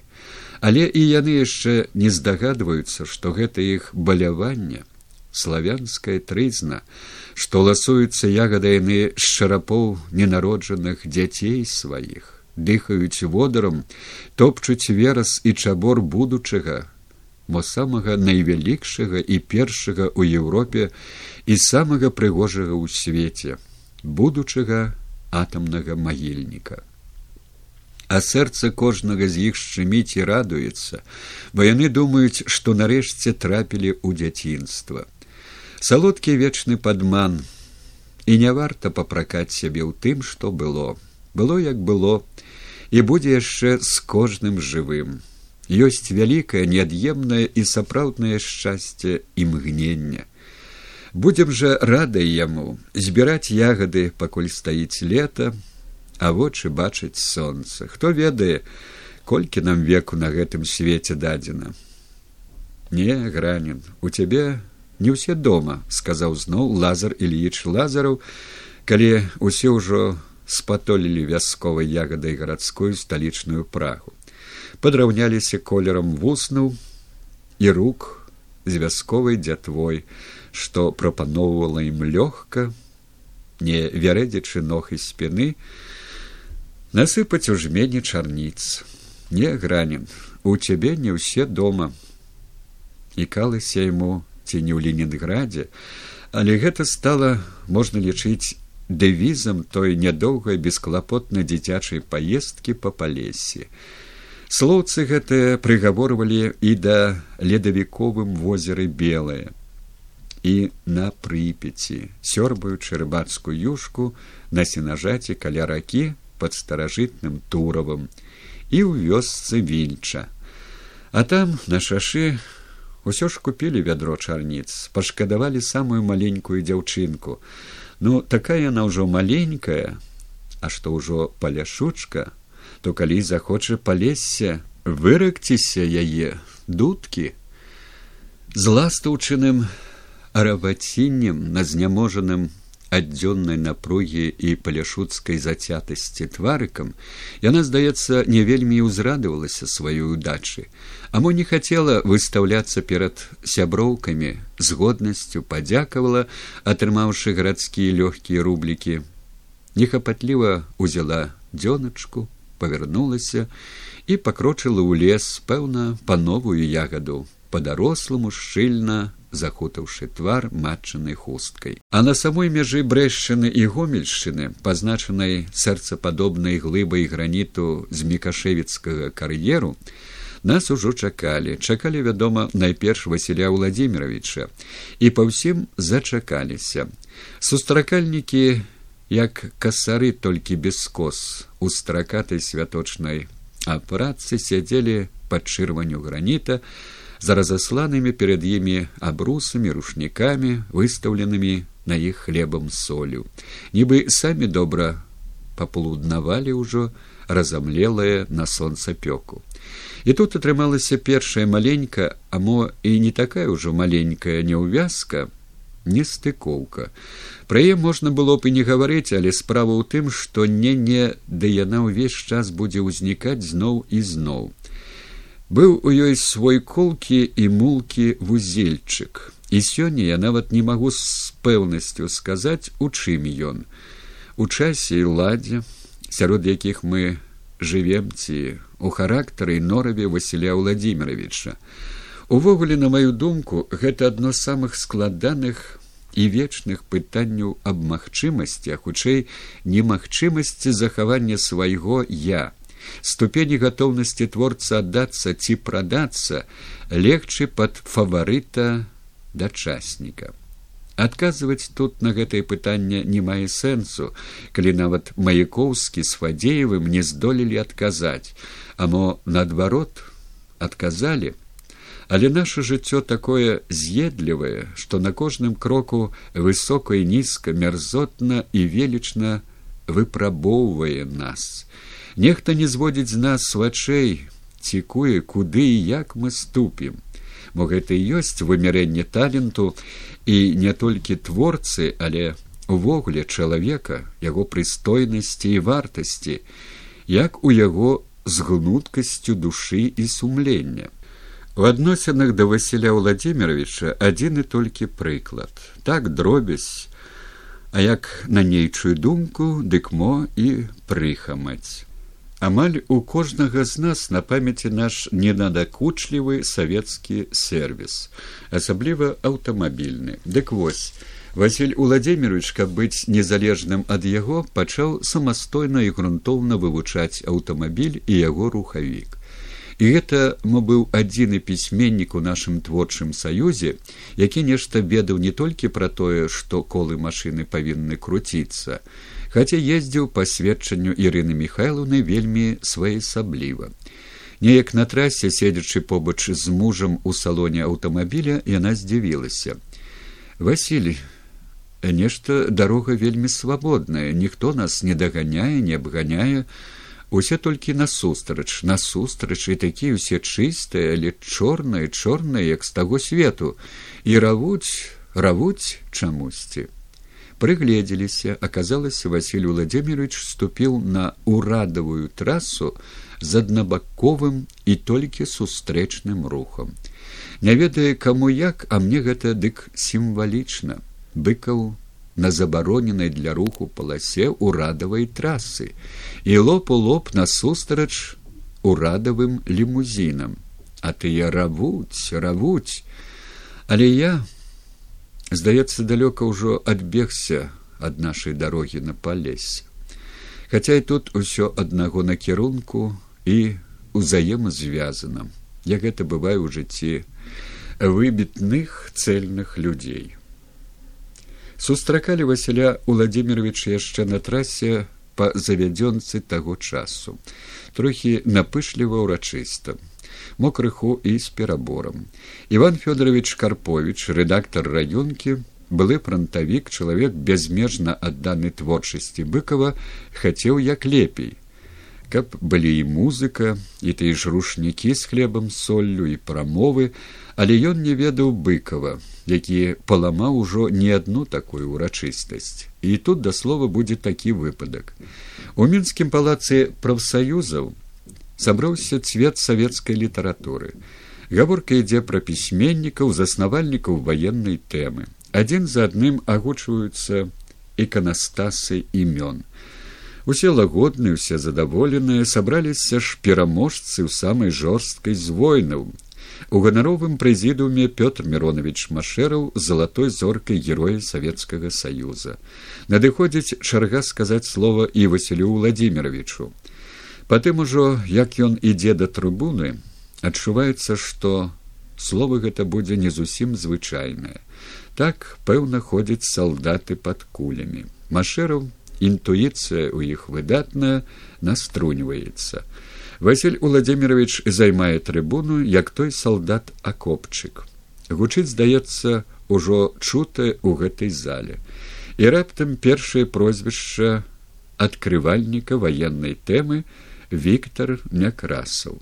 Але і яны яшчэ не здагадваюцца, што гэта іх баляванне, славянская трызна, што ласуюцца ягада яны з шарапоў ненароджаных дзяцей сваіх, дыхаюць водарам, топчуць верас і чабор будучага, мо самага найвялікшага і першага ў Еўропе і самага прыгожага ў свеце будучага атамнага магільніка а сэрца кожнага з іх шчыміць і радуецца бо яны думаюць што нарэшце трапілі ў дзяцінства. Салодкі вечны падман і не варта папракаць сябе ў тым што было. Было як было і будзе яшчэ з кожным жывым. Ёсць вялікае неад'емнае і сапраўднае шчасце імгнення будем жа радай яму збіраць ягады пакуль стаіць лета а вочы бачыць сонца. Хто ведае колькі нам веку на гэтым свеце дадзена. Не гранін у цябе не ўсе дома сказаў зноў лазар ільіч лазараў калі усе ўжо спатолілі вясковай ягадай гарадскую сталічную прагу. Падраўняліся колерам вуснуў і рук з вясковай дзятвой, што прапаноўвала ім лёгка, не вярэдзячы ног і спіны, насыпаць у жмені чарніц. Не гранен, у цябе не ўсе дома. Ікалася яму ці не ў Ленінграде, але гэта стала можна лічыць дэвізам той нядоўгай бесклапотнай дзіцячай паездкі па палесе. Слоўцы гэтыя прыгаворвалі і да ледавіковым возеры белае і на прыпеці, сёрбаючы рыбацкую юшку на сенажаце каля ракі пад старажытным туравым і ў вёсцы вільча. А там на шашы усё ж купілі вядро чарніц, пашкадавалі самую маленькую дзяўчынку. Ну такая яна ўжо маленькая, а што ўжо паляшучка, то калі захоча палезся, выракціся яе дудкі з ластаўчыным арабаціннем на зняможаным аддзённай напругі і паляшуцкай зацятасці тварыкам яна здаецца не вельмі ўзрадавалася сваёй удачы амо не хацела выстаўляцца перад сяброўкамі з годнасцю падзякавала атрымаўшы гарадскія лёгкія рублікі нехапатліва узяла дзёначку павярнулася і пакрочыла ў лес пэўна па новую ягаду па-даросламу шчыльна захутаўшы твар матчанай хусткай. А на самой мяжы брэшчыны і гомельшчыны пазначанай сэрцападобнай глыбай граніту з мікашевіцкага кар'еру нас ужо чакалі. Чакалі вядома найперш васіля владимировича і па ўсім зачакаліся. Сустракальнікі як касары толькі без скос у стракатай святочнай а працы сядзелі пад чырванню граніта за разасланымі перад імі абрусамі рушнікамі выстаўленымі на іх хлебам солю нібы самі добра паполуднавалі ўжо разамлелае на сонцапёку і тут атрымалася першая маленька а мо і не такая ўжо маленькая няўвязка не стыкоўка пра яе можна было б і не гаварыць але справа ў тым што не не ды яна ўвесь час будзе ўзнікаць зноў і зноў быў у ёй свой колкі і мулкі вузельчык. І сёння я нават не магу з пэўнасцю сказаць у чым ён. У часе і ладзе сярод якіх мы жывем ці у характары нораве васіля владимировича увогуле на маю думку гэта адно з самых складаных і вечных пытанняў аб магчымасці а хутчэй немагчымасці захавання свайго я ступені гатоўнасці творца аддацца ці прадацца легчы пад фаварыта дачасніка. Адказваць тут на гэтае пытанне не мае сэнсу калі нават маяковскі з фадзеевым не здолелі адказаць. Амо наадварот адказалі. Але наше жыццё такое з'едлівае што на кожным кроку высока і нізка мярзотна і велічна выпрабоўвае нас нехта не зводзіць з нас вачэй цікуе куды і як мы ступім. Мо гэта і ёсць вымярэнне таленту і не толькі творцы але увогуле чалавека яго прыстойнасці і вартасці як у яго з гнуткасцю душы і сумлення. У адносінах да васіля владимировича адзін і толькі прыклад. Так дробязь а як на нейчую думку дык мо і прыхамаць амаль у кожнага з нас на памяці наш ненадакучлівы савецкі сервіс асабліва аўтамабільны. Дык вось василь уладзімирович каб быць незалежным ад яго пачаў самастойна і грунтоўна вывучаць аўтамабіль і яго рухавік і гэта мо быў адзіны пісьменнік у нашым творчым саюзе які нешта ведаў не толькі пра тое што колы машыны павінны круціцца хаця ездзіў па сведчанню ірыны михайлаўны вельмі своеасабліва. Неяк на трасе седзячы побач з мужам у салоне аўтамабіля яна здзівілася. Василий нешта дарога вельмі свабодная ніхто нас не даганяе не абганяе усе толькі насустрач насустрач і такія ўсе чыстыя але чорныя чорныя як з таго свету і равуць равуць чамусьці Прыгледзеліся, аказалася, Васіль Владимирович ступіў на ўрадавую трасу з аднабаковым і толькі сустрэчным рухам. Не ведае, каму як, а мне гэта дык сімвалічна. быкаў на забароненай для руху паласе ўрадавай трасы і лоб у лоб насустрач урадавым лімузінам а тыя равуць равуць але я здаецца далёка ўжо адбегся ад нашай дарогі на палесе хаця і тут усё аднаго накірунку і узаемазвязана як гэта бывае ў жыцці выбітных цельных людзей сустракалі василя владимировича яшчэ на трасе па завядзёнцы таго часу. Трохі напышліва ўрачыста мо крыху і з пераборам. Иван федорович карпович рэдактор раёнкі былы фронтавік чалавек бязмежна адданы творчасці быкова хацеў як лепей. Каб былі і музыка і тыя ж рушнікі з хлебам соллю і прамовы але ён не ведаў быкова які паламаў ужо не адну такую ўрачыстасць і тут да слова будзе такі выпадак у мінскім палацы прафсаюзаў сабраўся цвет савецкай літаратуры. Гаворка ідзе пра пісьменнікаў, заснавальнікаў ваеннай тэмы. Адзін за адным агучваюцца іканастасы імён. Усе лагодныя, усе задаволеныя, сабраліся ж пераможцы ў самай жорсткай з войнаў. У ганаровым прэзідуме Пётр Миронович Машэраў залатой зоркай героя Савецкага саюза. Надыходзіць чарга сказаць слова і Васілю Владимировичу. Патым ужо як ён ідзе да трыбуны, адчуваецца, што словы гэта будзе не зусім звычайнае. Так пэўна ходзяць салдаты пад кулямі. Машэраў інтуіцыя ў іх выдатная наструньваецца. Васіль Владимирович займае трыбуну, як той салдат акопчык. Гучыць здаецца ужо чутае ў гэтай зале. І раптам першае прозвішча адкрывальніка ваеннай тэмы, Віктор Някрасаў.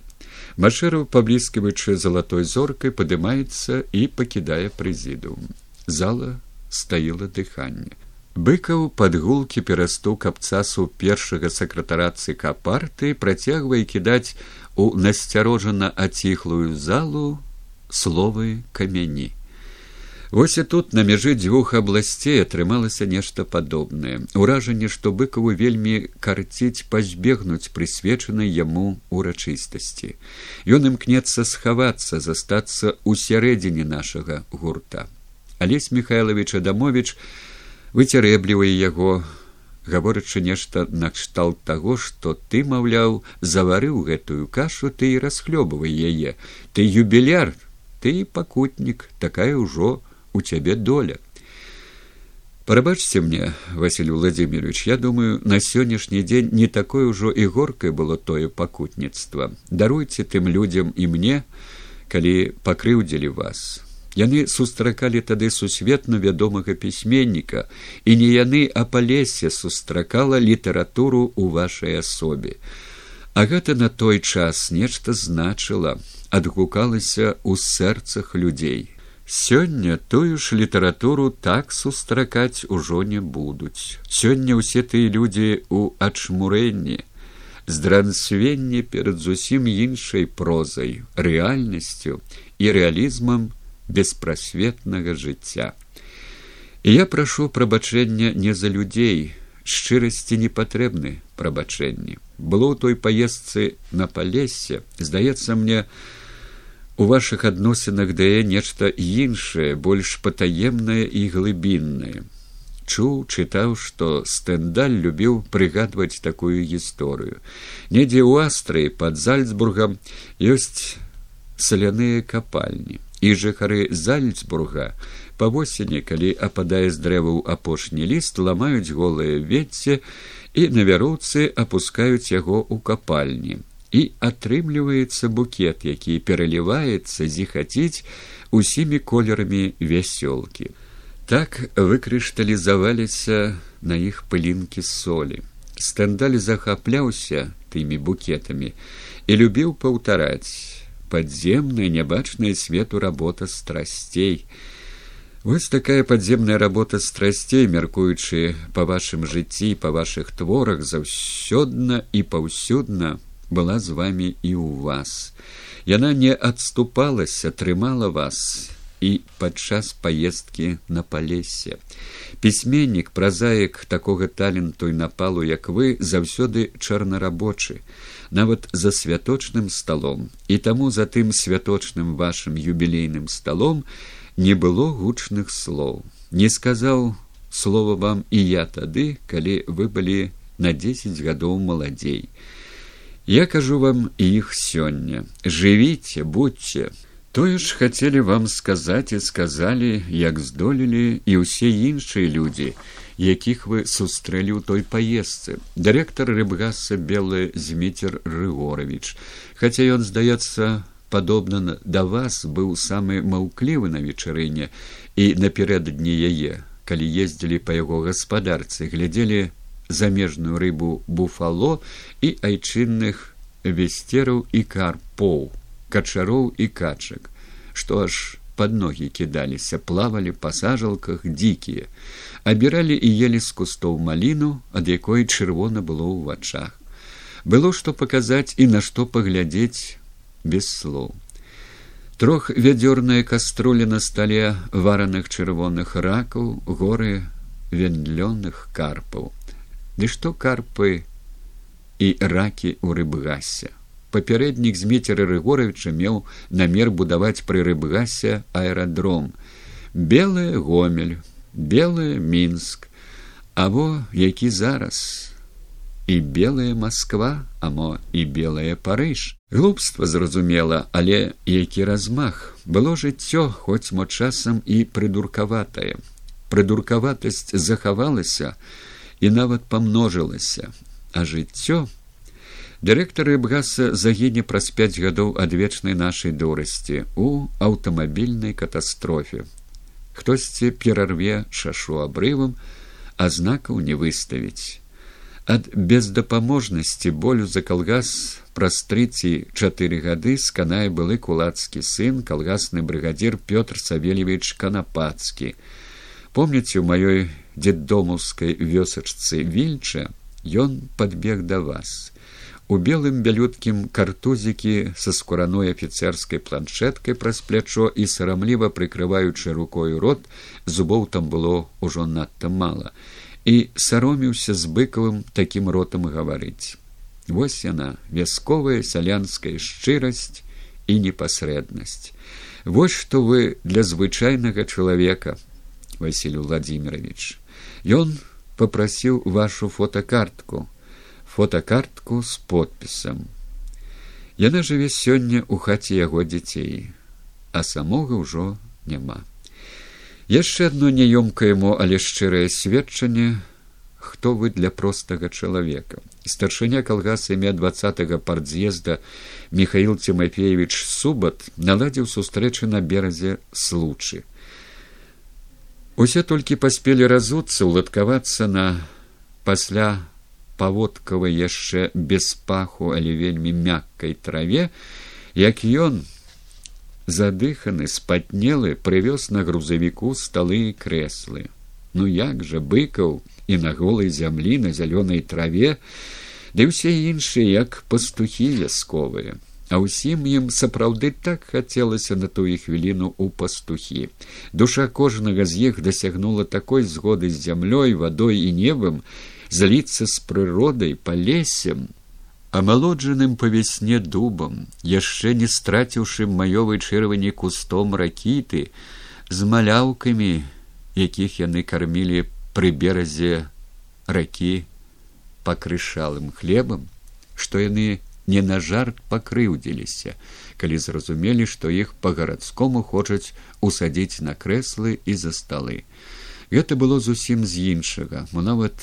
Машэраў, паблізкаваючы залатой зоркай, падымаецца і пакідае прэзідум. Зала стаіла дыханне. Быкаў падгулкі перастук абцасу першага сакратара ЦК партыі працягвае кідаць у насцярожана аціхлую залу словы камяні. Вось і тут на мяжы дзвюх абласцей атрымалася нешта падобнае. Уражанне, што быкаву вельмі карціць пазбегнуць прысвечанай яму урачыстасці. Ён імкнецца схавацца, застацца ў сярэдзіне нашага гурта. Алесь Михайлович Адамович выцярэблівае яго, гаворачы нешта накшталт таго, што ты, маўляў, заварыў гэтую кашу, ты і расхлёбывай яе. Ты юбіляр, ты пакутнік, такая ўжо у цябе доля. Прабачце мне, Василий Владимирович, я думаю, на сённяшні дзень не такое ўжо і горкае было тое пакутніцтва. Даруйце тым людзям і мне, калі пакрыўдзілі вас. Яны сустракалі тады сусветна вядомага пісьменніка, і не яны, а палесе сустракала літаратуру ў вашай асобе. А гэта на той час нешта значыла, адгукалася ў сэрцах людзей. Сёння тую ж літаратуру так сустракаць ужо не будуць. Сёння ўсе тыя людзі ў ачмурэнні, здрансвенні перад зусім іншай прозай, рэальнасцю і рэалізмам беспрасветнага жыцця. І я прашу прабачэння не за людзей, шчырасці не патрэбны прабачэнні. Было ў той паездцы на палесе, здаецца мне, у ваших адносінах дае нешта іншае больш патаемнае і глыбіннае чуў чытаў што стэндаль любіў прыгадваць такую гісторыю недзе ў астрыі под зальцбургам ёсць саляныя капальні і жыхары зальцбурга па восені калі ападае з дрэваў апошні ліст ламаюць голыя вецце і на вяроўцы апускаюць яго ў капальні і атрымліваецца букет, які пераліваецца зіхаціць усімі колерамі вясёлкі. Так выкрышталізаваліся на іх пылінкі солі. Стандаль захапляўся тымі букетамі і любіў паўтараць падземная нябачная свету работа страсцей. Вось такая падземная работа страсцей, мяркуючы па вашым жыцці, па вашых творах заўсёдна і паўсюдна была з вами і ў вас. Яна не адступалася, трымала вас і падчас паездкі на палесе. Пісьменнік, празаек такога таленту і напалу, як вы заўсёды чарнарабочы, нават за святочным сталом, і таму за тым святочным вашым юбілейным сталом, не было гучных слоў. Не сказаў слова вам і я тады калі вы былі на десять гадоў маладзей. Я кажу вам іх сёння. Жывіце будьце тое ж хацелі вам сказаць і сказалі як здолелі і ўсе іншыя людзі якіх вы сустрэлі ў той паездцы дырэктар рыбгаса белы зміцер рыгорович. Хаця ён здаецца падобна да вас быў самы маўклівы на вечарыне і напярэдадні яе калі ездзілі па яго гаспадарцы глядзелі замежную рыбу буфало і айчынных вестераў і карпоў качароў і качак што аж под ногі кідаліся плавалі па сажалках дзікія абіралі і ели з кустоў маліну ад якой чырвона было ў вачах было што паказаць і на што паглядзець без слоў. Трох вядзёрная кастроля на стале вараных чырвоных ракаў, горы вендлёных карпаў. Ды што карпы і ракі ў рыбгасе. Папярэднік зміцера Рыгоровича меў намер будаваць пры рыбгасе аэрадром. Белая гомель, белая мінск, А во які зараз? І белая москва амо і белая парыж. Глупства зразумела але які размах? Было жыццё хоць мо часам і прыдуркаватае. Прыдуркаватасць захавалася і нават памножылася а жыццё дырэктары бгаса загіне праз пяць гадоў адвечнай нашай дурасці у аўтамабільнай катастрофе. Хтосьці перарве шашу абрывам а знакаў не выставіць. Ад бездапаможнасці болю за калгас праз трыці чатыры гады сканае былы кулацкі сын калгасны брыгадзір пётр савельевич канапацкі. Помніце у маёй дзеддомаўскай вёсачцы вільча ён подбег да вас у белым бялюткім картузікі са скураной афіцэрскай планшеткай праз плячо і сарамліва прыкрываючы рукою рот зубоў там было ўжо надта мала і сароміўся з быкавым такім ротам гаварыць. Вось яна вясковая сялянская шчырасць і непасрэднасць. Вось што вы для звычайнага чалавека, Василий Владимирович. Ён попрасіў вашу фотокартку, фотокартку з подпісам. Яна жыве сёння ў хаце яго дзяцей, а самога ўжо няма. Яшчэ одно няёмкае мо але шчырае сведчанне хто вы для простага чалавека? Старшыня калгаса імя двадцатого партз'езда михаил тимофеевич субат наладзіў сустрэчы на беразе случы. Усе толькі паспелі разуцца уладкавацца на пасля паводкавай яшчэ без паху але вельмі мяккай траве як ён задыханы спатнелы прывёз на грузавіку сталы і крэслы ну як жа быкаў і на голай зямлі на зялёнай траве ды ўсе іншыя як пастухі вясковыя а ўсім ім сапраўды так хацелася на тую хвіліну ў пастухі. Душа кожнага з іх дасягнула такой згоды з зямлёй вадой і небам зліцца з прыродай палесем амалоджаным па вясне дубам яшчэ не страціўшы маёвай чырвані кустом ракіты з маляўкамі якіх яны кармілі пры беразе ракі пакрышалым хлебам што яны не на жарт пакрыўдзіліся калі зразумелі што іх па гарадскому хочуць усадзіць на крэслы і за сталы. Гэта было зусім з іншага. Мо нават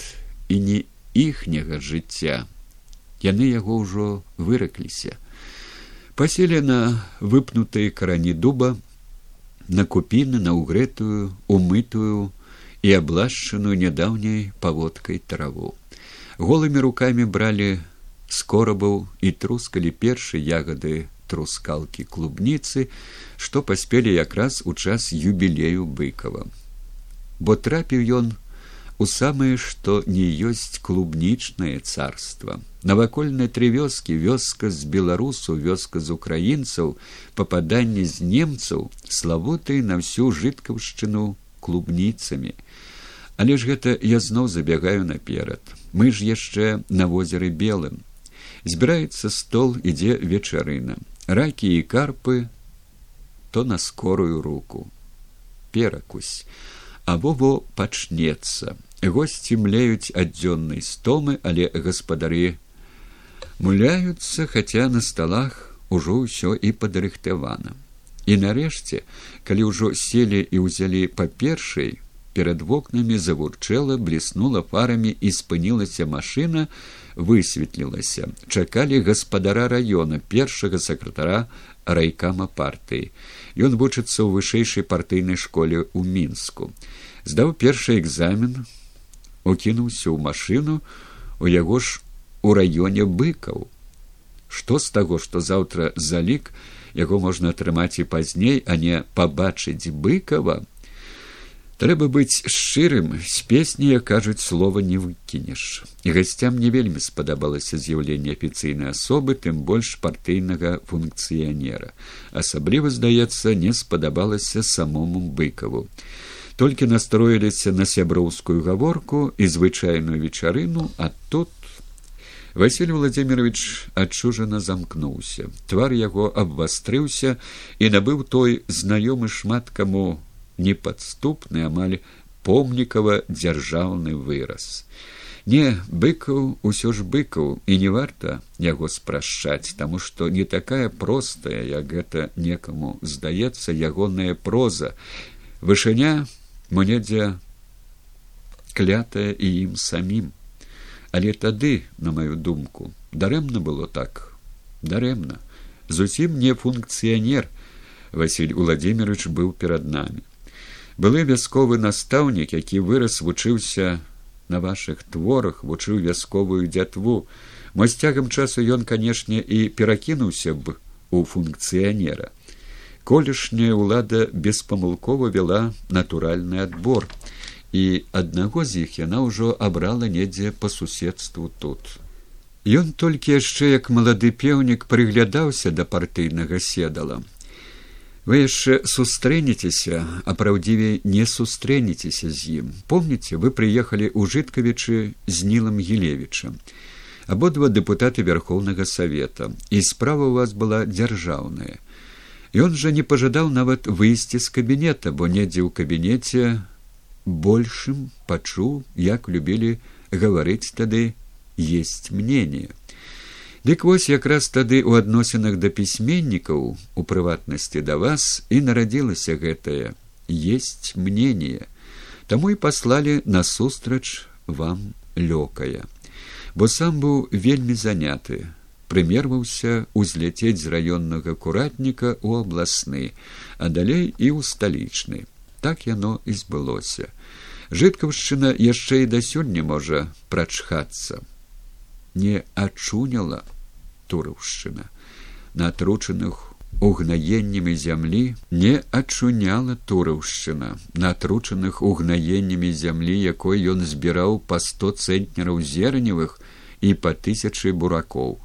і не іхняга жыцця. Яны яго ўжо выракліся. Паселі на выпнутыя карані дуба на купіны на ўгрэтую умытую і аблашчаную нядаўняй паводкай траву. Голымі рукамі бралі скорабаў і трускалі першы ягады трускалкі клубніцы, што паспелі якраз у час юбілею быкава. Бо трапіў ён у самае што не ёсць клубнічнае царства навакольныя тры вёскі вёска з беларусу вёска з украінцаў пападанне з немцаў славутай на всю жыткаўшчыну клубніцамі але ж гэта я зноў забягаю наперад мы ж яшчэ на возеры белым. Збіраецца стол ідзе вечарына. Ракі і карпы то на скорую руку. Перакусь. Або во пачнецца госці млеюць ад дзённай стомы але гаспадары муляюцца хаця на сталах ужо ўсё і падрыхтавана. І нарэшце калі ўжо селі і ўзялі па першай перад вокнамі завурчэла бліснула фарамі і спынілася машына высветлілася. Чакалі гаспадара раёна першага сакратара райкама партыі. Ён вучыцца ў вышэйшай партыйнай школе ў мінску. Здаў першы экзамен, укінуўся ў машыну у яго ж у раёне быкаў. Што з таго, што заўтра залік яго можна атрымаць і пазней, а не пабачыць быкава, трэба быць шчырым з песні кажуць слова не выкінеш. І гасцям не вельмі спадабалася з'яўленне афіцыйнай асобы тым больш партыйнага функцыянера. Асабліва здаецца не спадабалася самому быкаву толькі настроіліся на сяброўскую гаворку і звычайную вечарыну а тут Василь владимирович адчужана замкнуўся. Твар яго абвастрыўся і набыў той знаёмы шмат каму непадступны амаль помнікава дзяржаўны выраз. Не быкаў усё ж быкаў і не варта яго спрашчаць таму што не такая простая як гэта некаму здаецца ягоная проза. Вышыня монедзе клятая і ім самім. Але тады на маю думку дарэмна было так. Дарэмна. Зусім не функцыянер василь владимирович быў перад намі. Былы вясковы настаўнік які вырас вучыўся на ваших творах вучыў вясковую дзятву. Мо з цягам часу ён канешне і перакінуўся б у функцыянера колішняя ўлада беспамылкова вяла натуральны адбор і аднаго з іх яна ўжо абрала недзе па суседству тут. Ён толькі яшчэ як малады пеўнік прыглядаўся да партыйнага седала. Вы яшчэ сустрэнецеся а праўдзівей не сустрэнецеся з ім. Помніце вы прыехалі ў жыткавічы з нілам гілевічам. Абодва дэпутаты вярхоўнага савета. І справа у вас была дзяржаўная ён жа не пажадаў нават выйсці з кабінета бо недзе ў кабінеце большым пачуў як любілі гаварыць тады есть мнение Дык вось якраз тады ў адносінах да пісьменнікаў у прыватнасці да вас і нарадзілася гэтае есть мнение таму і паслалі насустрач вам лёкая. Бо сам быў вельмі заняты прымерваўся узляцець з раённага куратніка ў абласны а далей і ў сталічны. Так яно і збылося. Жыткаўшчына яшчэ і да сёння можа прачхацца. Не ачуняла тураўшчына. На атручаных угнаеннямі зямлі не ачуняла тураўшчына. На атручаных угнаеннямі зямлі якой ён збіраў па сто цэнтнераў зерневых і па тысячы буракоў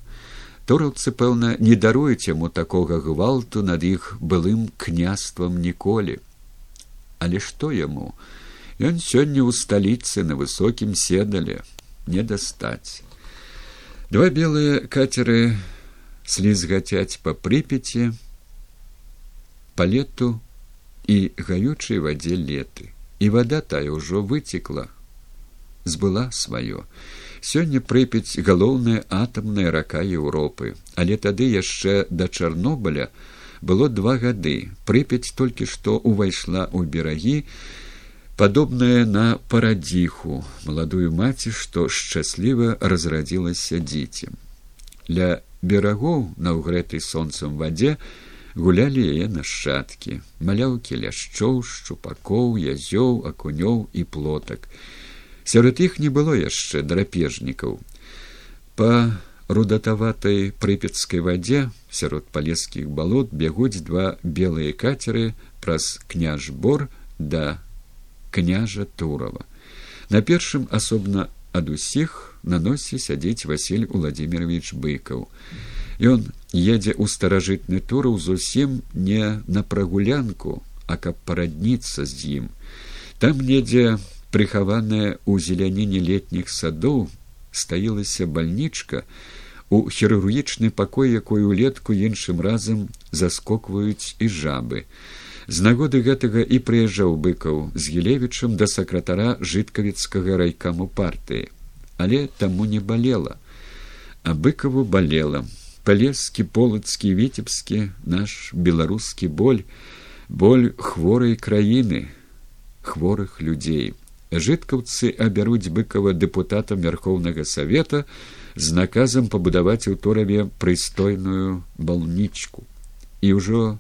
тураўцы пэўна не даруюць яму такога гвалту над іх былым княствам ніколі. Але што яму? Ён сёння ў сталіцы на высокім седале. Не дастаць. Два белыя катеры слізгацяць па прыпяці па лету і гаючай вадзе леты. І вода тая ўжо выцекла збыла сваё сёння прыпяць галоўная атамная рака еўропы. Але тады яшчэ да чарнобыля было два гады. Прыпяць толькі што ўвайшла ў берагі падобная на парадзіху. Маладую маці што шчасліва разрадзілася дзіцем. Ля берагоў на ўгрэтай сонцам вадзе гулялі яе нашчадкі. Маляўкі ляшчоў шчупакоў язёў акунёў і плотак сярод іх не было яшчэ драпежнікаў. Па рудатаватай прыпецкай вадзе сярод палескіх балот бягуць два белыя кацеры праз княжбор да княжа турава. На першым асобна ад усіх на носе сядзіць василь владимирович быкаў. Ён едзе ў старажытны тураў зусім не на прагулянку а каб парадніцца з ім. Там недзе прыхаваная ў зеляніне летніх садоў стаілася бальнічка у хірургічны пакой якой улетку іншым разам заскокваюць і жабы. З нагоды гэтага і прыязджаў быкаў з гілевічам да сакратара жыткавіцкага райкаму партыі. Але таму не балела а быкаву балела. Палескі полацкі віцебскі наш беларускі боль боль хворай краіны хворых людзей жыткаўцы абяруць быкава дэпутатам вярхоўнага савета з наказам пабудаваць у тораве прыстойную балнічку. І ўжо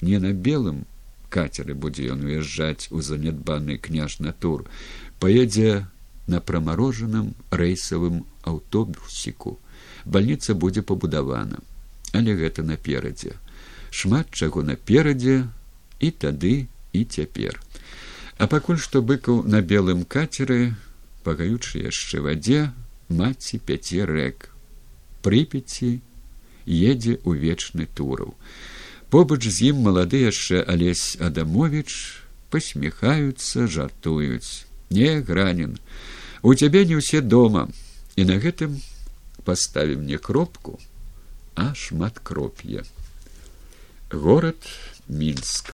не на белым кацеры будзе ён уязджаць у занядбаны княж натур. Паедзе на прамарожаным рэйсавым аўтобусіку. Бальніца будзе пабудавана. Але гэта наперадзе. Шмат чаго наперадзе і тады і цяпер А пакуль што быкаў на белым кацеры, пагаючы яшчэ вадзе маці пяці рэк. Прыпеці едзе ў вечны тураў. Побач з ім малады яшчэ алесь Адамович посміхаюцца, жартуюць. Не гранін. У цябе не ўсе дома і на гэтым паставім не кропку, а шмат кроп'е. Горад Мінск.